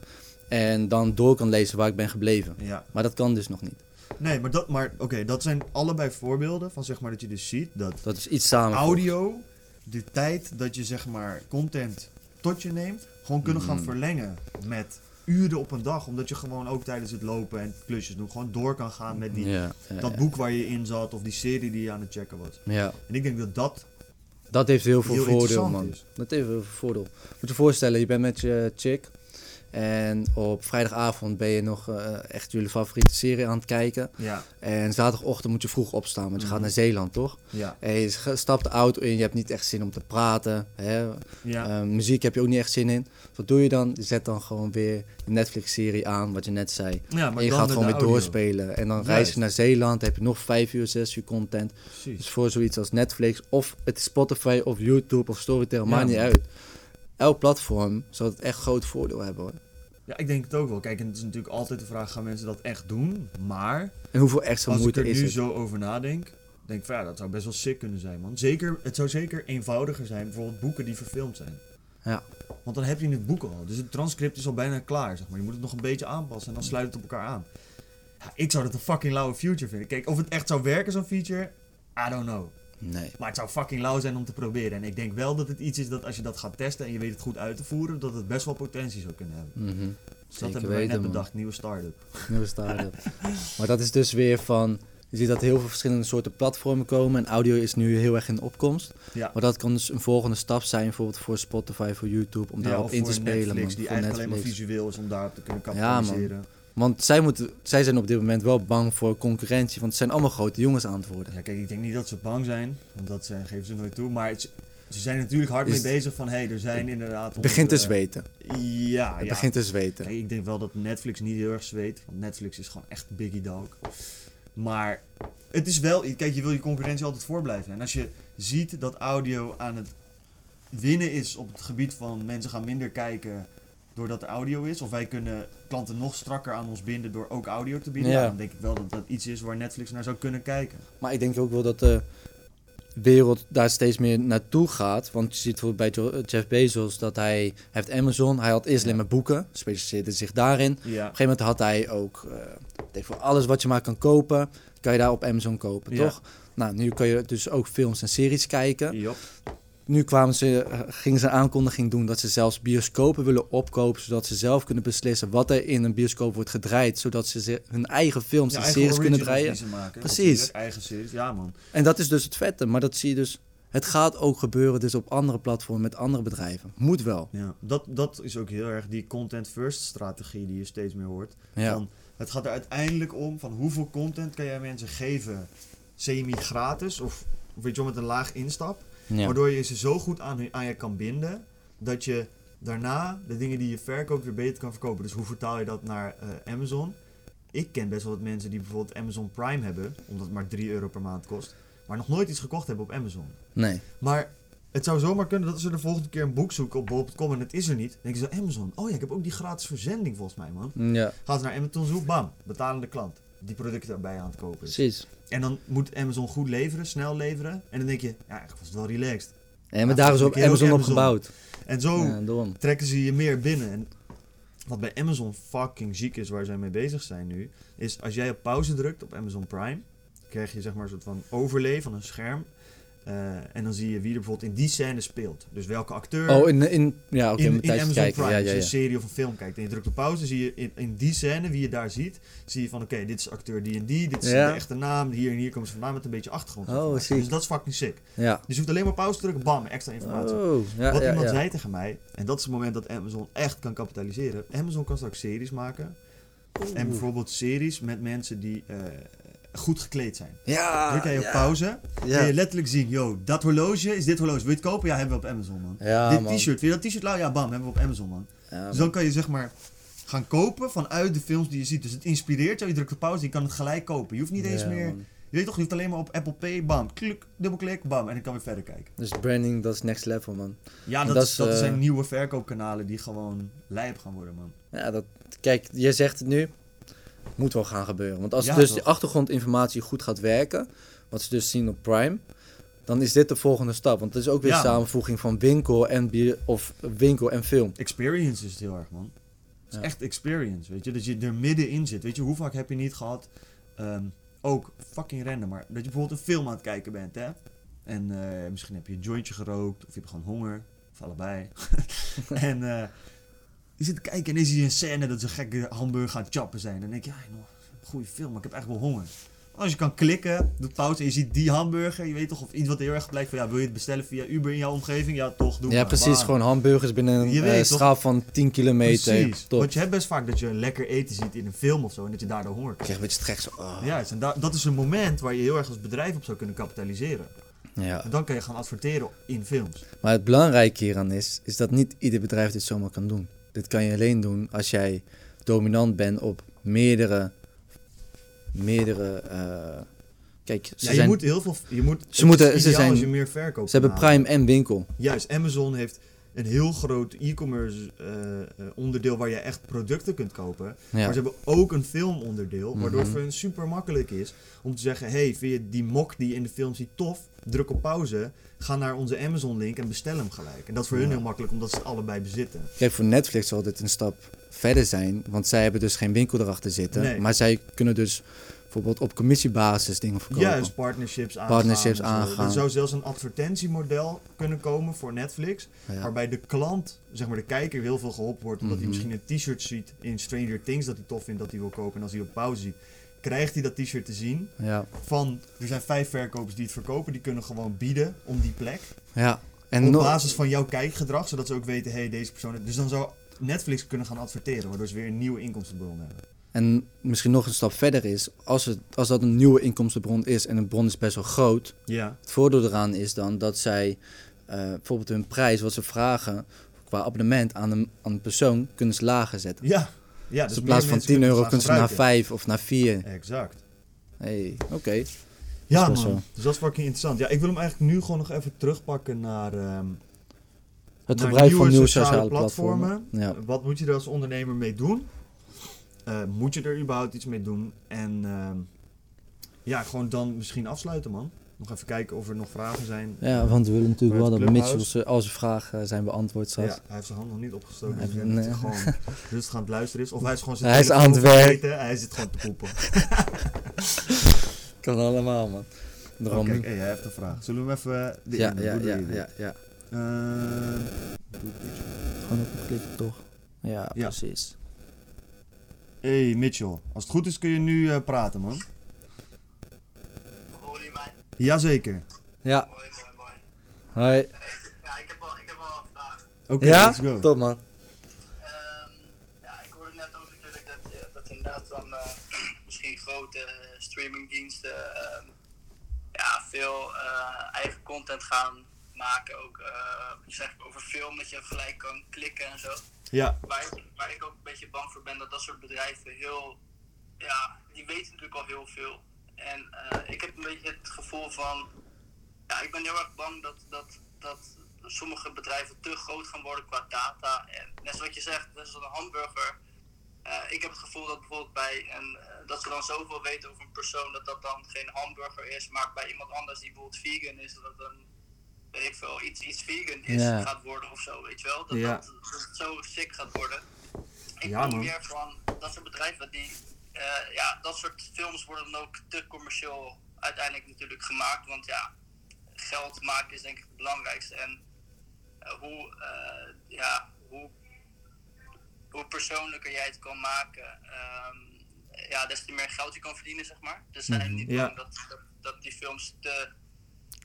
En dan door kan lezen waar ik ben gebleven. ja. Maar dat kan dus nog niet. Nee, maar dat, maar oké, dat zijn allebei voorbeelden van zeg maar dat je dus ziet dat Dat is iets samen. audio de tijd dat je zeg maar content tot je neemt, gewoon kunnen gaan Mm. verlengen met uren op een dag. Omdat je gewoon ook tijdens het lopen en klusjes doen, gewoon door kan gaan met die, Ja, ja, dat boek waar je in zat of die serie die je aan het checken was. Ja, En ik denk dat dat dat heeft heel veel heel voordeel, man. is. Dat heeft heel veel voordeel. Moet je voorstellen, je bent met je chick. En op vrijdagavond ben je nog eh, echt jullie favoriete serie aan het kijken. Ja, En zaterdagochtend moet je vroeg opstaan, want je gaat Mhm. naar Zeeland, toch? ja, En je stapt de auto in, je hebt niet echt zin om te praten. Hè? ja. Eh, muziek heb je ook niet echt zin in. Wat doe je dan? Je zet dan gewoon weer de Netflix-serie aan, wat je net zei. ja maar en je gaat gewoon weer audio. doorspelen. En dan Juist. reis je naar Zeeland, heb je nog vijf uur, zes uur content. Dus voor zoiets als Netflix, of het is Spotify, of YouTube, of Storytel, maakt niet uit. Elk platform zal het echt groot voordeel hebben hoor. Ja, ik denk het ook wel. Kijk, en het is natuurlijk altijd de vraag, gaan mensen dat echt doen? Maar En hoeveel extra als ik moeite er is nu zo over nadenk, denk ik van ja, dat zou best wel sick kunnen zijn, man. Zeker, het zou zeker eenvoudiger zijn, bijvoorbeeld boeken die verfilmd zijn. Ja. Want dan heb je het boek al. Dus het transcript is al bijna klaar, zeg maar. Je moet het nog een beetje aanpassen en dan sluit het op elkaar aan. Ja, ik zou dat een fucking lauwe feature vinden. Kijk, of het echt zou werken, zo'n feature, I don't know. Nee. Maar het zou fucking lauw zijn om te proberen. En ik denk wel dat het iets is dat als je dat gaat testen en je weet het goed uit te voeren, dat het best wel potentie zou kunnen hebben. Mhm. Dus dat hebben wij net man. bedacht, nieuwe start-up. Nieuwe start-up. maar dat is dus weer van... Je ziet dat heel veel verschillende soorten platformen komen. En audio is nu heel erg in opkomst. Ja. Maar dat kan dus een volgende stap zijn. Bijvoorbeeld voor Spotify, voor YouTube. Om daarop in te spelen. Netflix, man. die eigenlijk alleen maar visueel is om daarop te kunnen Ja, capitaliseren. Want zij, moeten, zij zijn op dit moment wel bang voor concurrentie. Want het zijn allemaal grote jongens aan het worden. Ja, kijk, ik denk niet dat ze bang zijn, want dat eh, geven ze nooit toe. Maar het- ze zijn natuurlijk hard mee bezig van, hé, hey, er zijn inderdaad... Het begint te eh, zweten. Ja, Het ja. begint te zweten. Kijk, ik denk wel dat Netflix niet heel erg zweet, want Netflix is gewoon echt biggie dog. Maar het is wel, kijk, je wil je concurrentie altijd voorblijven. En als je ziet dat audio aan het winnen is op het gebied van mensen gaan minder kijken doordat er audio is, of wij kunnen klanten nog strakker aan ons binden door ook audio te bieden, Ja. ja, dan denk ik wel dat dat iets is waar Netflix naar zou kunnen kijken. Maar ik denk ook wel dat de wereld daar steeds meer naartoe gaat. Want je ziet bijvoorbeeld bij Jo- Jeff Bezos dat hij, hij heeft Amazon. Hij had eerst alleen maar boeken, specialiseerde zich daarin. Op Ja. een gegeven moment had hij ook, eh, ik denk voor alles wat je maar kan kopen, kan je daar op Amazon kopen, toch? Nou, nu kan je dus ook films en series kijken. Jop. Nu kwamen ze, eh, gingen ze een aankondiging doen dat ze zelfs bioscopen willen opkopen, zodat ze zelf kunnen beslissen wat er in een bioscoop wordt gedraaid, zodat ze hun eigen films Ja, en eigen series kunnen draaien. die ze maken, Precies. Eigen series, ja man. En dat is dus het vette, maar dat zie je dus. Het gaat ook gebeuren dus op andere platformen met andere bedrijven. Moet wel. Ja, dat, dat is ook heel erg die content first strategie die je steeds meer hoort. Ja. Van, het gaat er uiteindelijk om van hoeveel content kan jij mensen geven semi-gratis of weet je wel, met een laag instap. Ja. Waardoor je ze zo goed aan, aan je kan binden dat je daarna de dingen die je verkoopt weer beter kan verkopen. Dus hoe vertaal je dat naar eh, Amazon? Ik ken best wel wat mensen die bijvoorbeeld Amazon Prime hebben, omdat het maar 3 euro per maand kost, maar nog nooit iets gekocht hebben op Amazon. Nee. Maar het zou zomaar kunnen dat ze de volgende keer een boek zoeken op bol.com en het is er niet. Dan denken ze, Amazon, oh ja, ik heb ook die gratis verzending volgens mij, man. Ja, Gaan ze naar Amazon zoeken, bam, betalende klant. Die producten erbij aan het kopen precies. En dan moet Amazon goed leveren, snel leveren. En dan denk je, ja, eigenlijk was het wel relaxed. En maar daar is op keer Amazon ook op Amazon. gebouwd. En zo Ja, trekken ze je meer binnen. En wat bij Amazon fucking ziek is, waar zij mee bezig zijn nu, is als jij op pauze drukt op Amazon Prime, krijg je zeg maar een soort van overlay van een scherm. Eh, en dan zie je wie er bijvoorbeeld in die scène speelt. Dus welke acteur Oh, in, in ja, oké, in, Amazon kijken. Prime, Ja, als ja, je ja. een serie of een film kijkt en je drukt op pauze, zie je in, in die scène, wie je daar ziet, zie je van oké, dit is acteur die en die, dit is de echte naam, hier en hier komen ze vandaan met een beetje achtergrond. Oh, ziek. dus dat is fucking sick. Ja. Dus je hoeft alleen maar pauze te drukken, bam, extra informatie. Oh, ja, Wat ja, iemand zei tegen mij, en dat is het moment dat Amazon echt kan kapitaliseren. Amazon kan straks series maken. En bijvoorbeeld series met mensen die eh, goed gekleed zijn. Ja, Druk jij op ja. pauze, Ja. kun je letterlijk zien, yo, dat horloge is dit horloge. Wil je het kopen? Ja, hebben we op Amazon, man. Ja, dit t-shirt, wil je dat t-shirt? Nou ja, bam, hebben we op Amazon, man. Ja, Dus dan kan je zeg maar gaan kopen vanuit de films die je ziet. Dus het inspireert jou, je drukt op pauze, je kan het gelijk kopen. Je hoeft niet eens meer, man. je weet toch, je hoeft alleen maar op Apple Pay, bam, klik, dubbelklik, bam, en dan kan je weer verder kijken. Dus branding, dat is next level, man. Ja, dat, dat is, is, dat eh, zijn nieuwe verkoopkanalen die gewoon lijp gaan worden, man. Ja, dat, kijk, je zegt het nu, moet wel gaan gebeuren. Want als Ja, dus toch? die achtergrondinformatie goed gaat werken, wat ze dus zien op Prime, dan is dit de volgende stap. Want het is ook weer Ja, samenvoeging van winkel en, bier, of winkel en film. Experience is het heel erg, man. Het is Ja. echt experience, weet je. Dat je er middenin zit. Weet je, hoe vaak heb je niet gehad, ehm, ook fucking random, maar dat je bijvoorbeeld een film aan het kijken bent, hè. En eh, misschien heb je een jointje gerookt, of je hebt gewoon honger, of allebei. en eh, je zit te kijken en zie je een scène dat ze gekke hamburger aan het chappen zijn. Dan denk je, ja, nog een goede film, maar ik heb echt wel honger. Als je kan klikken, doet pauze en je ziet die hamburger, je weet toch of iets wat heel erg blijkt van ja, wil je het bestellen via Uber in jouw omgeving? Ja, toch, doe ja, maar. precies. Bam. Gewoon hamburgers binnen een Je toch? straal van 10 kilometer. Precies. Top. Want je hebt best vaak dat je een lekker eten ziet in een film of zo en dat je daardoor honger krijgt. krijg een beetje zo. oh. Juist, en da- dat is een moment waar je heel erg als bedrijf op zou kunnen kapitaliseren. Ja. En dan kan je gaan adverteren in films. Maar het belangrijke hieraan is, is dat niet ieder bedrijf dit zomaar kan doen. Dit kan je alleen doen als jij dominant bent op meerdere, meerdere, eh, kijk, ze, Ja, je zijn, moet heel veel. Je moet, Ze moeten- ze zijn- als je meer verkoopt. ze hebben Prime en winkel. Juist, Amazon heeft een heel groot e-commerce eh, eh, onderdeel waar je echt producten kunt kopen. Ja. Maar ze hebben ook een filmonderdeel, waardoor het Mhm. voor hen super makkelijk is om te zeggen: hey, vind je die mok die je in de film ziet tof? Druk op pauze, ga naar onze Amazon link en bestel hem gelijk. En dat is voor hun heel makkelijk omdat ze het allebei bezitten. Kijk, voor Netflix zal dit een stap verder zijn, want zij hebben dus geen winkel erachter zitten. Nee. Maar zij kunnen dus bijvoorbeeld op commissiebasis dingen verkopen. Juist, partnerships aangaan. Partnerships aangaan. Er zou zelfs een advertentiemodel kunnen komen voor Netflix. Ja. Waarbij de klant, zeg maar de kijker, heel veel geholpen wordt. Omdat hij Mhm. misschien een t-shirt ziet in Stranger Things dat hij tof vindt dat hij wil kopen. En als hij op pauze ziet, krijgt hij dat t-shirt te zien. Ja. Van, er zijn vijf verkopers die het verkopen. Die kunnen gewoon bieden om die plek. ja. En op basis van jouw kijkgedrag. Zodat ze ook weten, hé, hey, deze persoon... Dus dan zou Netflix kunnen gaan adverteren. Waardoor ze weer een nieuwe inkomstenbron hebben. En misschien nog een stap verder is, als, het, als dat een nieuwe inkomstenbron is en een bron is best wel groot, Ja. Het voordeel eraan is dan dat zij eh, bijvoorbeeld hun prijs, wat ze vragen qua abonnement aan een, aan een persoon, kunnen ze lager zetten. Ja. ja dus dus in plaats van mensen 10 euro kunnen ze naar gaan gebruiken. 5 of naar 4. Exact. Hey, oké. Ja, man. Dus dat is fucking interessant. Ja, ik wil hem eigenlijk nu gewoon nog even terugpakken naar... ehm, Het naar gebruik van nieuwe sociale sociale platformen. platformen. Ja. Wat moet je er als ondernemer mee doen? Eh, moet je er überhaupt iets mee doen? En ehm, ja, gewoon dan misschien afsluiten, man. Nog even kijken of er nog vragen zijn. ja, want we willen natuurlijk wel dat. Mitchell zijn- al zijn vragen zijn beantwoord Ja, straks. hij heeft zijn hand nog niet opgestoken. Nee, dus dat nee. hij gewoon rustig aan het luisteren is. Of hij is gewoon zijn Hij is aan het werk. Hij zit gewoon te poepen. Kan allemaal, man. Oh, Daarom. kijk, hey, hij heeft een vraag. Zullen we hem even... eh, de ja, ja, doe ja, ja, ja. Ehm. Gewoon op een toch? Ja, Ja. precies. Hey Mitchell, als het goed is kun je nu eh, praten, man. Hoor je mij? Jazeker. Ja, Mooi, mooi, mooi. hoi. Ja, ik heb wel, ik heb wel een vraag. Oké, ja? let's go. Top, man. Ehm, ja, ik hoorde net ook natuurlijk dat, je- dat inderdaad dan eh, misschien grote eh, streamingdiensten ehm, ja, veel eh, eigen content gaan maken. Ook uh, zeg over film, dat je gelijk kan klikken en zo. Ja, Waar ik, ook een beetje bang voor ben dat dat soort bedrijven heel, ja, die weten natuurlijk al heel veel. En eh, ik heb een beetje het gevoel van, ja, ik ben heel erg bang dat, dat, dat sommige bedrijven te groot gaan worden qua data. En net zoals je zegt, net zoals een hamburger. eh, ik heb het gevoel dat bijvoorbeeld bij een, eh, dat ze dan zoveel weten over een persoon dat dat dan geen hamburger is, maar bij iemand anders die bijvoorbeeld vegan is, dat het een weet ik veel, iets, iets vegan is, Ja. gaat worden of zo, weet je wel? Dat, Ja. dat, dat het zo sick gaat worden. Ik Ja, man. meer van dat soort bedrijven die, eh, ja, dat soort films worden dan ook te commercieel uiteindelijk natuurlijk gemaakt, want ja, geld maken is denk ik het belangrijkste. En eh, hoe, eh, ja, hoe, hoe persoonlijker jij het kan maken, ehm, ja, des te meer geld je kan verdienen, zeg maar. Dus zijn Mhm. niet Ja. bang dat, dat, dat die films te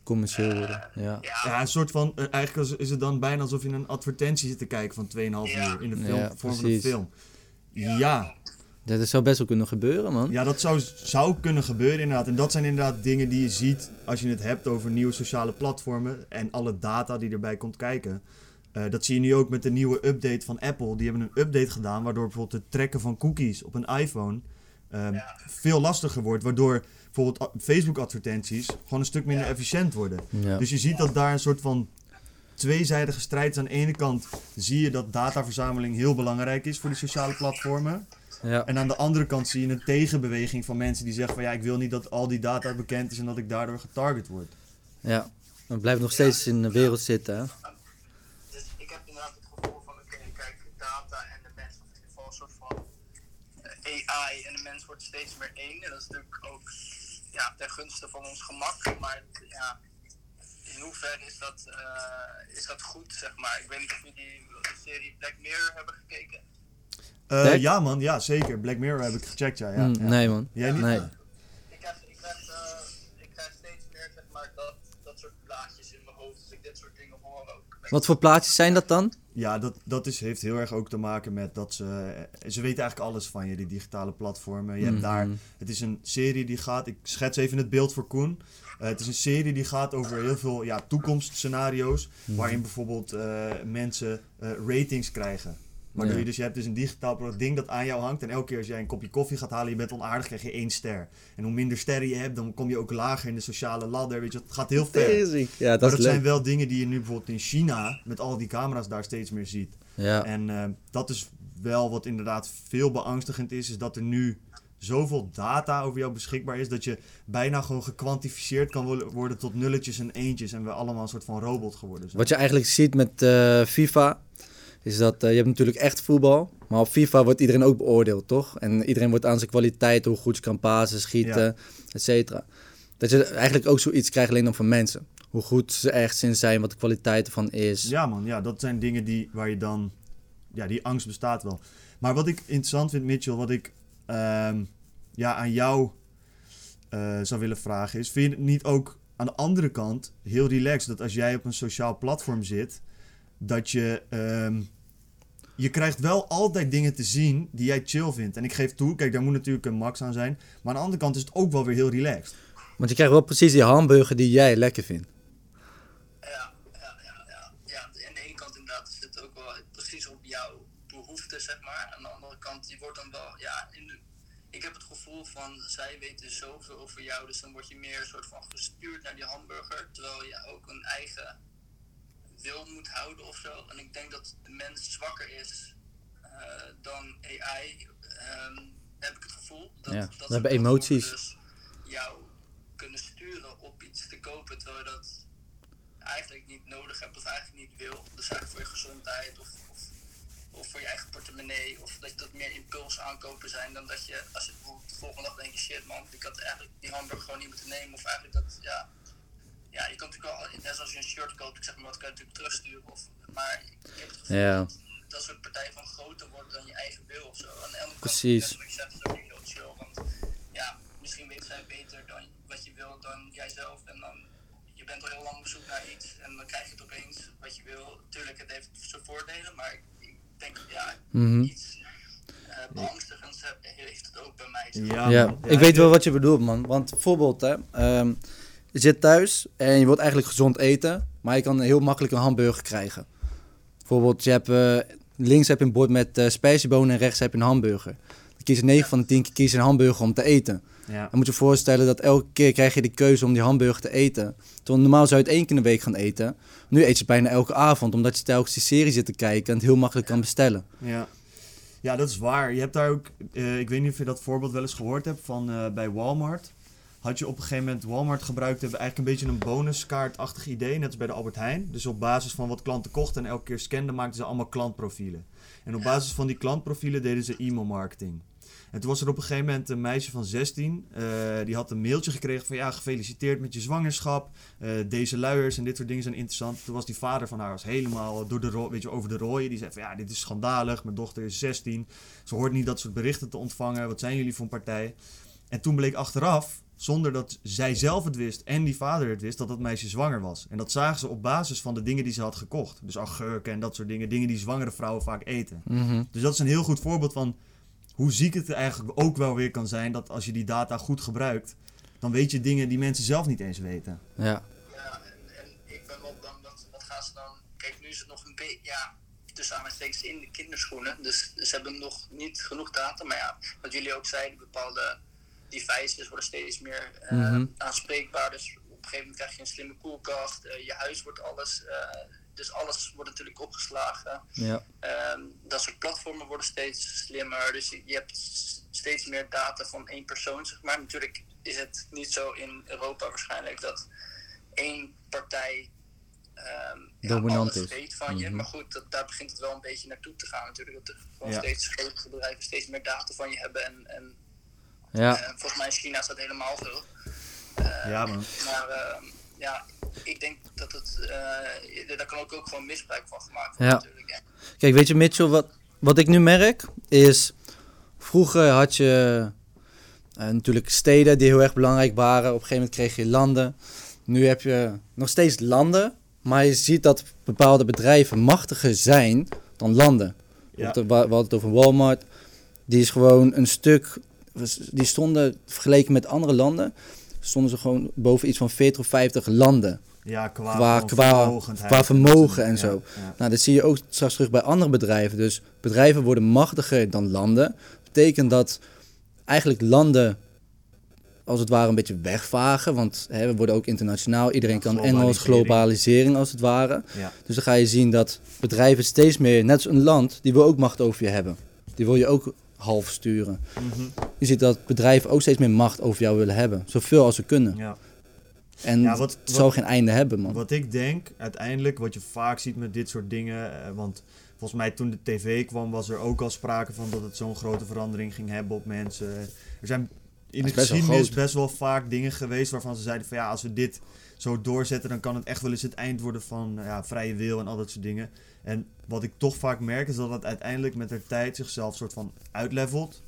Commercieel worden, ja. ja, ja een soort van... eh, eigenlijk is- het dan bijna alsof je een advertentie zit te kijken van 2,5 Ja. uur in de film, Ja, vorm van een film. Ja, Ja, dat zou best wel kunnen gebeuren, man. ja, dat zou, zou kunnen gebeuren inderdaad. En dat zijn inderdaad dingen die je ziet als je het hebt over nieuwe sociale platformen en alle data die erbij komt kijken. Eh, dat zie je nu ook met de nieuwe update van Apple. Die hebben een update gedaan waardoor bijvoorbeeld het trekken van cookies op een iPhone ehm, Ja. veel lastiger wordt. Waardoor bijvoorbeeld Facebook-advertenties gewoon een stuk minder Ja. efficiënt worden. Ja. Dus je ziet dat daar een soort van tweezijdige strijd is. Aan de ene kant zie je dat dataverzameling heel belangrijk is voor die sociale platformen. ja. En aan de andere kant zie je een tegenbeweging van mensen die zeggen van ja, ik wil niet dat al die data bekend is en dat ik daardoor getarget word. ja. Het blijft nog steeds in de wereld zitten, hè. Dus ik heb inderdaad het gevoel van, oké, kijk, data en de mens, of in ieder geval een soort van eh, AI en de mens wordt steeds meer één. En dat is natuurlijk ook ja, ten gunste van ons gemak. Maar ja, in hoeverre is dat, eh, is dat goed, zeg maar? Ik weet niet of jullie de serie Black Mirror hebben gekeken. Eh, ja man, ja zeker. Black Mirror heb ik gecheckt, ja. ja, Mm, ja. Nee, man. Jij niet? Nee. Wat voor plaatjes zijn dat dan? Ja, dat, dat is, heeft heel erg ook te maken met dat ze... Ze weten eigenlijk alles van je, die digitale platformen. Je hebt Mhm. daar... Het is een serie die gaat... Ik schets even het beeld voor Koen. Eh, het is een serie die gaat over heel veel ja, toekomstscenario's. Mhm. Waarin bijvoorbeeld eh, mensen eh, ratings krijgen. Waardoor Ja. je dus, je hebt dus een digitaal product ding dat aan jou hangt. En elke keer als jij een kopje koffie gaat halen, je bent onaardig, krijg je één ster. En hoe minder sterren je hebt, dan kom je ook lager in de sociale ladder. Weet je, het gaat heel ver. Ja, Maar dat dat is zijn wel dingen die je nu bijvoorbeeld in China, met al die camera's daar steeds meer ziet. Ja. En eh, dat is wel wat inderdaad veel beangstigend is, is dat er nu zoveel data over jou beschikbaar is, dat je bijna gewoon gekwantificeerd kan wo- worden tot nulletjes en eentjes en we allemaal een soort van robot geworden zijn. Wat je eigenlijk ziet met eh, FIFA, is dat eh, je hebt natuurlijk echt voetbal, maar op FIFA wordt iedereen ook beoordeeld, toch? En iedereen wordt aan zijn kwaliteit, hoe goed je kan pasen, schieten, Ja. et cetera. Dat je eigenlijk ook zoiets krijgt alleen dan van mensen. Hoe goed ze echt in zijn, wat de kwaliteit ervan is. Ja man, ja, dat zijn dingen die, waar je dan, ja, die angst bestaat wel. Maar wat ik interessant vind, Mitchell, wat ik ehm, ja, aan jou eh, zou willen vragen is, vind je het niet ook aan de andere kant heel relaxed dat als jij op een sociaal platform zit, dat je, ehm, je krijgt wel altijd dingen te zien die jij chill vindt. En ik geef toe, kijk, daar moet natuurlijk een max aan zijn. Maar aan de andere kant is het ook wel weer heel relaxed. Want je krijgt wel precies die hamburger die jij lekker vindt. Ja, ja, ja, ja. ja. Aan de ene kant inderdaad is het ook wel precies op jouw behoeften, zeg maar. Aan de andere kant, die wordt dan wel, ja, in de, ik heb het gevoel van zij weten zoveel over jou, dus dan word je meer een soort van gestuurd naar die hamburger, terwijl je ook een eigen wil moet houden of zo. En ik denk dat de mens zwakker is eh, dan AI, ehm, heb ik het gevoel. Dat, Ja, dat we ze hebben emoties. Dus jou kunnen sturen op iets te kopen, terwijl je dat eigenlijk niet nodig hebt of eigenlijk niet wil. Dus eigenlijk voor je gezondheid of, of, of voor je eigen portemonnee. Of dat dat meer impuls aankopen zijn dan dat je, als je bijvoorbeeld de volgende dag denk je, shit man, ik had eigenlijk die hamburger gewoon niet moeten nemen. Of eigenlijk dat, ja, ja je kan natuurlijk wel, net zoals je een shirt koopt, ik zeg maar wat, kan je natuurlijk terugsturen. Of, maar ik heb het gevoel Ja. dat dat soort partijen van groter wordt dan je eigen wil of zo. Aan de andere kant, Precies. wat je zegt, is heel chill, want ja, misschien weten zij beter dan wat je wil dan jijzelf. En dan, je bent al heel lang op zoek naar iets en dan krijg je het opeens wat je wil. Tuurlijk, het heeft zijn voordelen, maar ik, ik denk, ja, Mhm. iets eh beangstigends heb- heeft het ook bij mij. Ja, Ja, ik weet wel wat je bedoelt, man. Want bijvoorbeeld, hè, ehm, je zit thuis en je wilt eigenlijk gezond eten, maar je kan heel makkelijk een hamburger krijgen. Bijvoorbeeld, je hebt, eh, links heb je een bord met eh spijsjebonen en rechts heb je een hamburger. Dan kiezen 9 van de 10 keer kiezen een hamburger om te eten. Ja. Dan moet je je voorstellen dat elke keer krijg je de keuze om die hamburger te eten. Terwijl normaal zou je het één keer in de week gaan eten. Nu eet je het bijna elke avond, omdat je telkens die serie zit te kijken en het heel makkelijk kan bestellen. Ja. ja, dat is waar. Je hebt daar ook, eh, ik weet niet of je dat voorbeeld wel eens gehoord hebt van bij Walmart. Had je op een gegeven moment Walmart gebruikt, hebben eigenlijk een beetje een bonuskaartachtig idee, net als bij de Albert Heijn. Dus op basis van wat klanten kochten en elke keer scanden, maakten ze allemaal klantprofielen. En op basis van die klantprofielen deden ze e-mail marketing. En toen was er op een gegeven moment een meisje van 16, eh, die had een mailtje gekregen van ja, gefeliciteerd met je zwangerschap. Eh, deze luiers en dit soort dingen zijn interessant. Toen was die vader van haar was helemaal door de weet je, over de rooien. Die zei van ja, dit is schandalig. Mijn dochter is 16. Ze hoort niet dat soort berichten te ontvangen. Wat zijn jullie voor een partij? En toen bleek achteraf, zonder dat zij zelf het wist en die vader het wist, dat dat meisje zwanger was. En dat zagen ze op basis van de dingen die ze had gekocht. Dus agurken en dat soort dingen. Dingen die zwangere vrouwen vaak eten. Mhm. Dus dat is een heel goed voorbeeld van hoe ziek het eigenlijk ook wel weer kan zijn dat als je die data goed gebruikt, dan weet je dingen die mensen zelf niet eens weten. Ja. Ja, en, en ik ben wel bang dat, wat gaan ze dan... Kijk, nu is het nog een beetje, ja, tussen aanhalingstekens in de kinderschoenen. Dus ze hebben nog niet genoeg data. Maar ja, wat jullie ook zeiden, bepaalde devices worden steeds meer eh, Mhm. aanspreekbaar. Dus op een gegeven moment krijg je een slimme koelkast. eh, je huis wordt alles... eh, dus alles wordt natuurlijk opgeslagen. Ja. Ehm, dat soort platformen worden steeds slimmer. Dus je, je hebt steeds meer data van één persoon, zeg maar. Natuurlijk is het niet zo in Europa waarschijnlijk dat één partij ja, Dominant alles is. weet van je. Mhm. Maar goed, dat, daar begint het wel een beetje naartoe te gaan natuurlijk. Dat er gewoon Ja. steeds grotere bedrijven steeds meer data van je hebben. En, en Ja. eh, volgens mij in China dat helemaal zo. Eh, Ja, man. Maar ehm, ja, ik denk dat het... eh, daar kan ook, ook gewoon misbruik van gemaakt worden Ja. natuurlijk. hè. Kijk, weet je Mitchell, wat, wat ik nu merk is... Vroeger had je natuurlijk steden die heel erg belangrijk waren. Op een gegeven moment kreeg je landen. Nu heb je nog steeds landen. Maar je ziet dat bepaalde bedrijven machtiger zijn dan landen. Ja. We hadden het over Walmart. Die is gewoon een stuk... Die stonden, vergeleken met andere landen... stonden ze gewoon boven iets van 40 of 50 landen. Ja, qua, Qua- qua- vermogen en Ja, zo. ja. Nou, dat zie je ook straks terug bij andere bedrijven. Dus bedrijven worden machtiger dan landen. Betekent dat eigenlijk landen als het ware een beetje wegvagen. Want hè, we worden ook internationaal. Iedereen Ja, kan Engels, globalisering. als het ware. Dus dan ga je zien dat bedrijven steeds meer, net als een land, die wil ook macht over je hebben. Die wil je ook half sturen. Je ziet dat bedrijven ook steeds meer macht over jou willen hebben. Zoveel als ze kunnen. ja. En Ja, wat- het zal wat- geen einde hebben, man. Wat ik denk, uiteindelijk, wat je vaak ziet met dit soort dingen. eh, want volgens mij toen de tv kwam, was er ook al sprake van dat het zo'n grote verandering ging hebben op mensen. Er zijn in de best wel geschiedenis groot. best wel vaak dingen geweest waarvan ze zeiden van ja, als we dit zo doorzetten, dan kan het echt wel eens het eind worden van ja, vrije wil en al dat soort dingen. En wat ik toch vaak merk is dat het uiteindelijk met de tijd zichzelf soort van uitlevelt.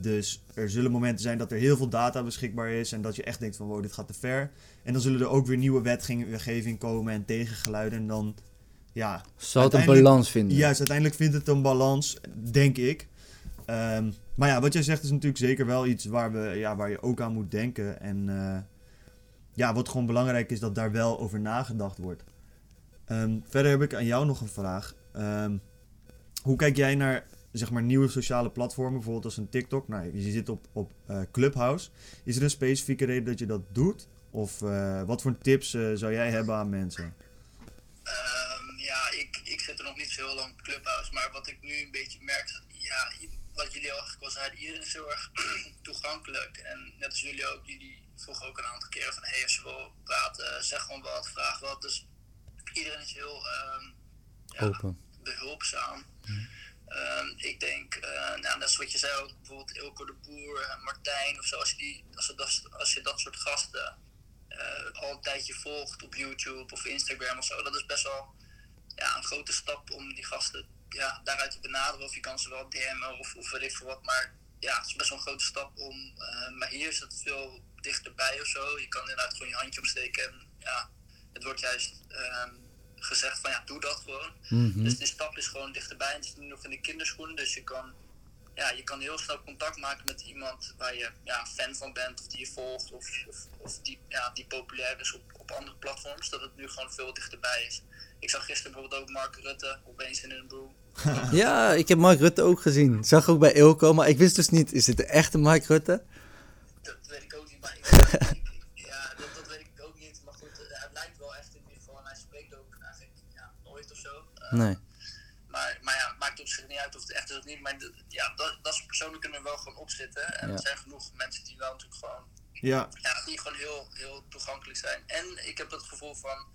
Dus er zullen momenten zijn dat er heel veel data beschikbaar is en dat je echt denkt van wow, dit gaat te ver. En dan zullen er ook weer nieuwe wetgeving komen en tegengeluiden en dan, ja, Zal het een balans vinden? juist, uiteindelijk vindt het een balans, denk ik. Ehm, maar ja, wat jij zegt is natuurlijk zeker wel iets waar, we, ja, waar je ook aan moet denken. En eh, ja, wat gewoon belangrijk is, dat daar wel over nagedacht wordt. Ehm, verder heb ik aan jou nog een vraag. Ehm, hoe kijk jij naar zeg maar nieuwe sociale platformen, bijvoorbeeld als een TikTok. Nou, je zit op, op eh, Clubhouse. Is er een specifieke reden dat je dat doet? Of eh, wat voor tips eh, zou jij hebben aan mensen? Ehm, ja, ik, ik zit er nog niet zo heel lang op Clubhouse, maar wat ik nu een beetje merk, is ja, wat jullie eigenlijk al zeiden, iedereen is heel erg toegankelijk. En net als jullie ook, jullie vroegen ook een aantal keren van, hey, als je wil praten, zeg gewoon wat, vraag wat. Dus iedereen is heel ehm, ja, Open. behulpzaam. Ehm, ik denk, eh, nou, net zoals wat je zei, ook bijvoorbeeld Ilko de Boer, en Martijn of zo, als je, die, als je, dat, als je dat soort gasten eh, al een tijdje volgt op YouTube of Instagram of zo, dat is best wel ja, een grote stap om die gasten ja, daaruit te benaderen. Of je kan ze wel DM'en of, of weet ik veel wat, maar ja, het is best wel een grote stap om. eh, maar hier is het veel dichterbij of zo. Je kan inderdaad gewoon je handje opsteken en ja, het wordt juist ehm, gezegd van ja, doe dat gewoon. Mhm. Dus die stap is gewoon dichterbij. En het is nu nog in de kinderschoenen. Dus je kan, ja, je kan heel snel contact maken met iemand waar je ja, fan van bent. Of die je volgt. Of, of, of die, ja, die populair is op, op andere platforms. Dat het nu gewoon veel dichterbij is. Ik zag gisteren bijvoorbeeld ook Mark Rutte opeens in een broek. Ja, ik heb Mark Rutte ook gezien. Zag ook bij Ilko, maar ik wist dus niet, is dit de echte Mark Rutte? Dat weet ik ook niet. Maar ik, Nee. Maar, maar ja, het maakt op zich niet uit of het echt is of niet. Maar de- ja, dat, dat soort personen kunnen er wel gewoon opzitten. En Ja. er zijn genoeg mensen die wel natuurlijk gewoon, Ja, ja, die gewoon heel, heel toegankelijk zijn. En ik heb het gevoel van,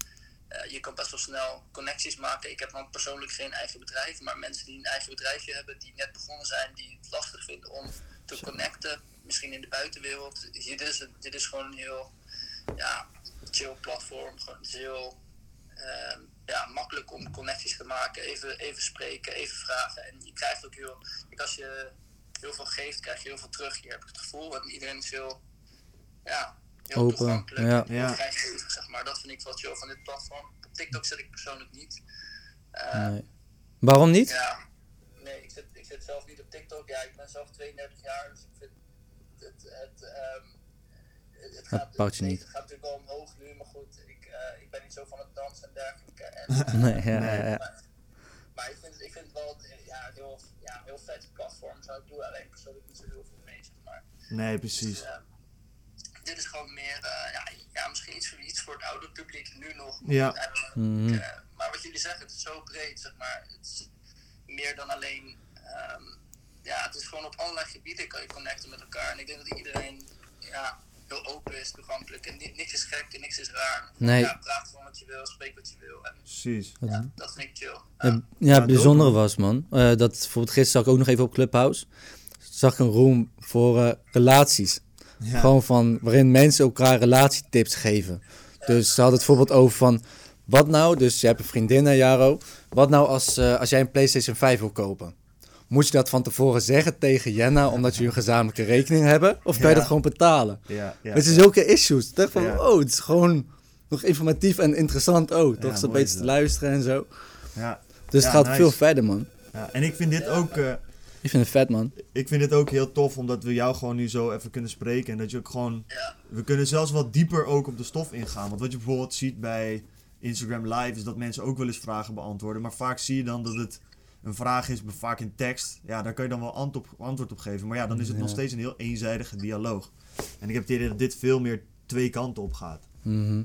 eh, je kan best wel snel connecties maken. Ik heb dan persoonlijk geen eigen bedrijf. Maar mensen die een eigen bedrijfje hebben, die net begonnen zijn, die het lastig vinden om te connecten. Misschien in de buitenwereld. Hier, dit, is, dit is gewoon een heel ja, chill platform. Gewoon, heel ja, makkelijk om connecties te maken. Even, even spreken, even vragen. En je krijgt ook heel. Kijk, als je heel veel geeft, krijg je heel veel terug. Hier heb ik het gevoel. Want iedereen is heel. Ja, heel Open, toegankelijk. ja. zeg maar. Dat vind ik wel chill van dit platform. Op TikTok zit ik persoonlijk niet. Eh, nee. Waarom niet? ja, nee, ik zit, ik zit zelf niet op TikTok. Ja, ik ben zelf 32 jaar, dus ik vind het, het, ehm, het, het gaat, je niet. Het gaat natuurlijk wel omhoog nu, maar goed, ik, eh, ik ben niet zo van het dansen en dergelijke. En, Nee, ja, Nee. ja, ja. maar, maar ik vind, ik vind het wel eh, ja, heel, ja, heel vet platform. Zo, ik doe alleen persoonlijk niet zo heel veel mee, zeg maar. nee, precies. Dus, eh, dit is gewoon meer, eh, ja, ja, misschien iets voor, iets voor het oude publiek nu nog. Ja. Eh, Mhm. eh, maar wat jullie zeggen, het is zo breed, zeg maar. Het is meer dan alleen. ehm, ja, het is gewoon op allerlei gebieden kan je connecten met elkaar. En ik denk dat iedereen ja, heel open is, toegankelijk. En ni- niks is gek en niks is raar. Nee. Ja, praat gewoon wat je wil, spreek wat je wil. En Precies. ja, dat vind ik chill. Ja, Ja. ja, het bijzondere was, man. eh, dat bijvoorbeeld gisteren zag ik ook nog even op Clubhouse. Zag ik een room voor eh, relaties. Ja. Gewoon van waarin mensen elkaar relatietips geven. Dus ze hadden het bijvoorbeeld over van. Wat nou, dus je hebt een vriendin, hè, Jaro. Wat nou als, eh, als jij een PlayStation 5 wil kopen? Moet je dat van tevoren zeggen tegen Jenna omdat jullie een gezamenlijke rekening hebben? Of kan je dat gewoon betalen? Ja, ja. Het is zulke issues. Dacht van, oh, het is gewoon nog informatief en interessant ook. Toch beetje is te luisteren en zo. ja, Dus het gaat nice. veel verder, man. ja. En ik vind dit ook... eh, Ik vind het vet, man. ik vind het ook heel tof omdat we jou gewoon nu zo even kunnen spreken. En dat je ook gewoon. Ja. We kunnen zelfs wat dieper ook op de stof ingaan. Want wat je bijvoorbeeld ziet bij Instagram Live is dat mensen ook wel eens vragen beantwoorden. Maar vaak zie je dan dat het een vraag is, vaak in tekst. Ja, daar kan je dan wel antwoord op, antwoord op geven. Maar ja, dan is het Ja. nog steeds een heel eenzijdige dialoog. En ik heb het idee dat dit veel meer twee kanten op gaat. Mhm.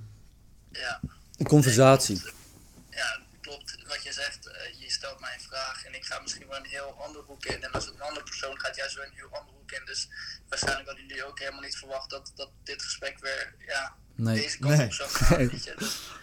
ja. Een conversatie. Nee, klopt. Ja, klopt. Wat je zegt, eh, je stelt mij een vraag en ik ga misschien wel een heel andere hoek in. En als een andere persoon gaat juist weer een heel andere hoek in. Dus waarschijnlijk hadden jullie ook helemaal niet verwacht dat, dat dit gesprek weer ja, Nee. deze kant Nee. op zou gaan. Nee. Weet je? Dus,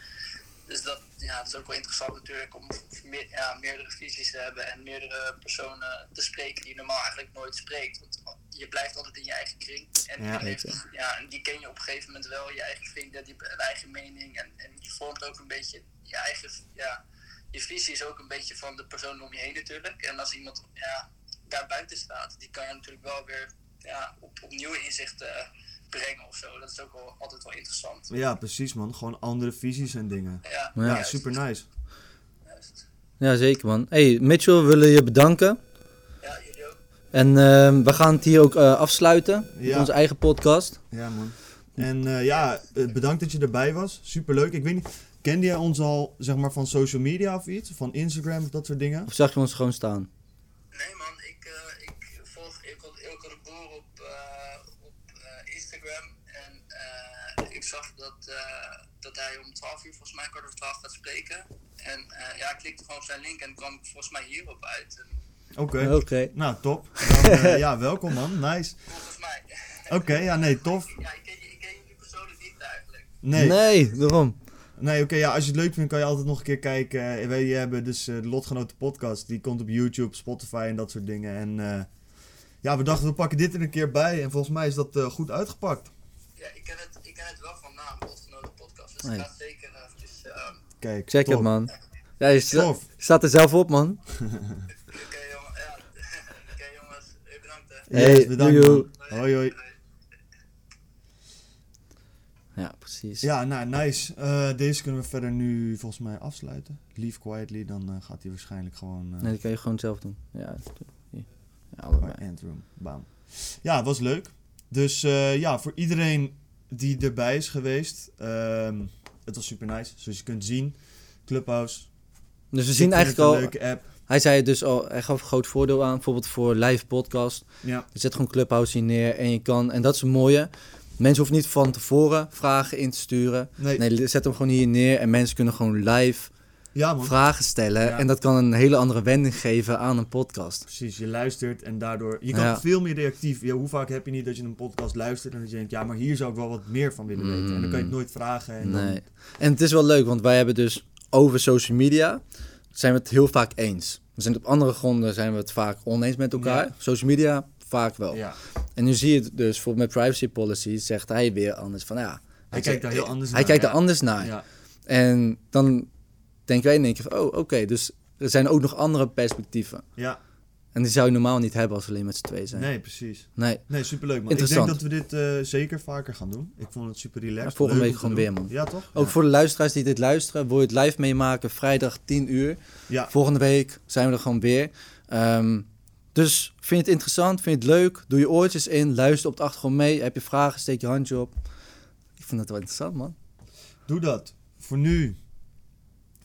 dus dat, ja, het is ook wel interessant natuurlijk om meer, ja, meerdere visies te hebben en meerdere personen te spreken die je normaal eigenlijk nooit spreekt. Want je blijft altijd in je eigen kring. En, Ja, heeft- ja, en die ken je op een gegeven moment wel, je eigen vrienden, die hebben een eigen mening. En, en je vormt ook een beetje je eigen, ja, je visie is ook een beetje van de persoon om je heen natuurlijk. En als iemand ja, daar buiten staat, die kan je natuurlijk wel weer ja, op, op nieuwe inzichten brengen of zo. Dat is ook wel altijd wel interessant. Ja, precies man. Gewoon andere visies en dingen. Ja, Ja, super nice. juist. Ja, zeker, man. Hey, Mitchell, we willen je bedanken. Ja, jullie ook. En ehm, we gaan het hier ook eh, afsluiten. Met Ja. onze eigen podcast. Ja, man. En eh, ja, eh, bedankt dat je erbij was. Superleuk. Ik weet niet, kende jij ons al zeg maar van social media of iets? Van Instagram of dat soort dingen? Of zag je ons gewoon staan? Nee man, eh, ik volg Ilko, Ilko de Boer op, op Instagram. En eh, ik zag dat, eh, dat hij om 12 uur, volgens mij kwart over 12 gaat spreken. En eh, ja, ik klikte gewoon op zijn link en kwam ik volgens mij hierop uit. Oké. Oké. Nou, top. Dan, eh, ja, welkom man. Nice. volgens mij. Oké, ja, nee, tof. Ja, ik ken, je- ik ken jullie persoonlijk niet eigenlijk. Nee, Nee, daarom. nee oké, ja, als je het leuk vindt kan je altijd nog een keer kijken. Eh, Wij hebben dus eh, de Lotgenoten podcast. Die komt op YouTube, Spotify en dat soort dingen. En eh, ja, we dachten we pakken dit er een keer bij. En volgens mij is dat eh, goed uitgepakt. Ja, ik ken het, ik ken het wel van naam, Lotgenoten podcast. Dus Nee. ik ga het zeker eventjes... ehm, Kijk, Check top. het, man. Ja, je sta- staat er zelf op, man. Oké jongen, ja. Oké jongens, bedankt hè. Yes, Hey, bedankt. Hoi hoi. Ja, precies. Ja, nou, nice. Eh, deze kunnen we verder nu volgens mij afsluiten. Leave quietly, dan gaat hij waarschijnlijk gewoon... eh Nee, dat kan je gewoon zelf doen. Ja allebei. Bam. Ja, het was leuk. Dus eh, ja, voor iedereen die erbij is geweest, ehm, het was super nice. Zoals je kunt zien, Clubhouse. Dus we zien eigenlijk al... een leuke app. Hij zei het dus al, hij gaf een groot voordeel aan, bijvoorbeeld voor live podcast. Ja, Je zet gewoon Clubhouse hier neer en je kan, en dat is het mooie, mensen hoeven niet van tevoren vragen in te sturen. nee. Nee, zet hem gewoon hier neer en mensen kunnen gewoon live ja man. vragen stellen. Ja. En dat kan een hele andere wending geven aan een podcast. Precies, je luistert en daardoor... Je kan Ja. veel meer reactief. Ja, hoe vaak heb je niet dat je een podcast luistert en dat je denkt... Ja, maar hier zou ik wel wat meer van willen weten. En dan kan je het nooit vragen. En dan- Nee. En het is wel leuk, want wij hebben dus over social media, zijn we het heel vaak eens. We zijn het op andere gronden zijn we het vaak oneens met elkaar. Social media vaak wel. ja. En nu zie je het dus, bijvoorbeeld met privacy policy, zegt hij weer anders van ja. Hij kijkt daar heel anders Hij naar, kijkt ja. er anders naar. ja. En dan denken wij in één keer van, oh oké, dus er zijn ook nog andere perspectieven. Ja, En die zou je normaal niet hebben als we alleen met z'n twee zijn. nee, precies. Nee. Nee, superleuk man. Ik denk dat we dit eh, zeker vaker gaan doen. Ik vond het super relaxed. Ja, volgende week gewoon weer, man. Ja, toch? Ook ja. voor de luisteraars die dit luisteren, wil je het live meemaken, vrijdag 10 uur. Ja, Volgende week zijn we er gewoon weer. Ehm, dus vind je het interessant, vind je het leuk, doe je oortjes in, luister op de achtergrond mee. Heb je vragen, steek je handje op. Ik vind dat wel interessant, man. doe dat. Voor nu,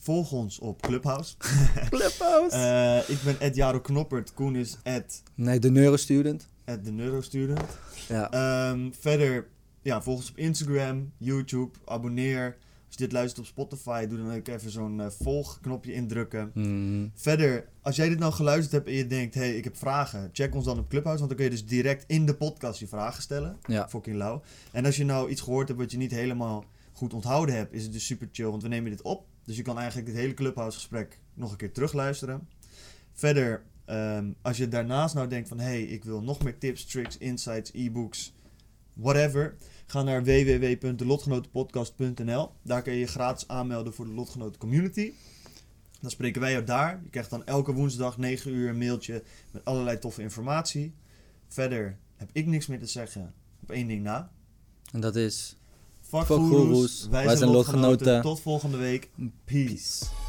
volg ons op Clubhouse. Clubhouse. Eh, ik ben Ed Jaro Knoppert. Koen is Ed, nee, de neurostudent. Ed de Neurostudent. Ja. Ehm, verder, ja, volg ons op Instagram, YouTube. Abonneer. Als je dit luistert op Spotify, doe dan ook even zo'n eh, volgknopje indrukken. Mhm. Verder, als jij dit nou geluisterd hebt en je denkt, hé, hey, ik heb vragen, check ons dan op Clubhouse, want dan kun je dus direct in de podcast je vragen stellen. Ja. Fucking lauw. En als je nou iets gehoord hebt wat je niet helemaal goed onthouden hebt, is het dus super chill, want we nemen dit op. Dus je kan eigenlijk dit hele Clubhouse gesprek nog een keer terugluisteren. Verder, ehm, als je daarnaast nou denkt van, hé, hey, ik wil nog meer tips, tricks, insights, e-books, whatever. Ga naar www.delotgenotenpodcast.nl. Daar kun je je gratis aanmelden voor de Lotgenoten Community. Dan spreken wij jou daar. Je krijgt dan elke woensdag 9 uur een mailtje met allerlei toffe informatie. Verder heb ik niks meer te zeggen op één ding na. En dat is Fuck, Fuck. Wij, zijn lotgenoten. lotgenoten. Tot volgende week. Peace. peace.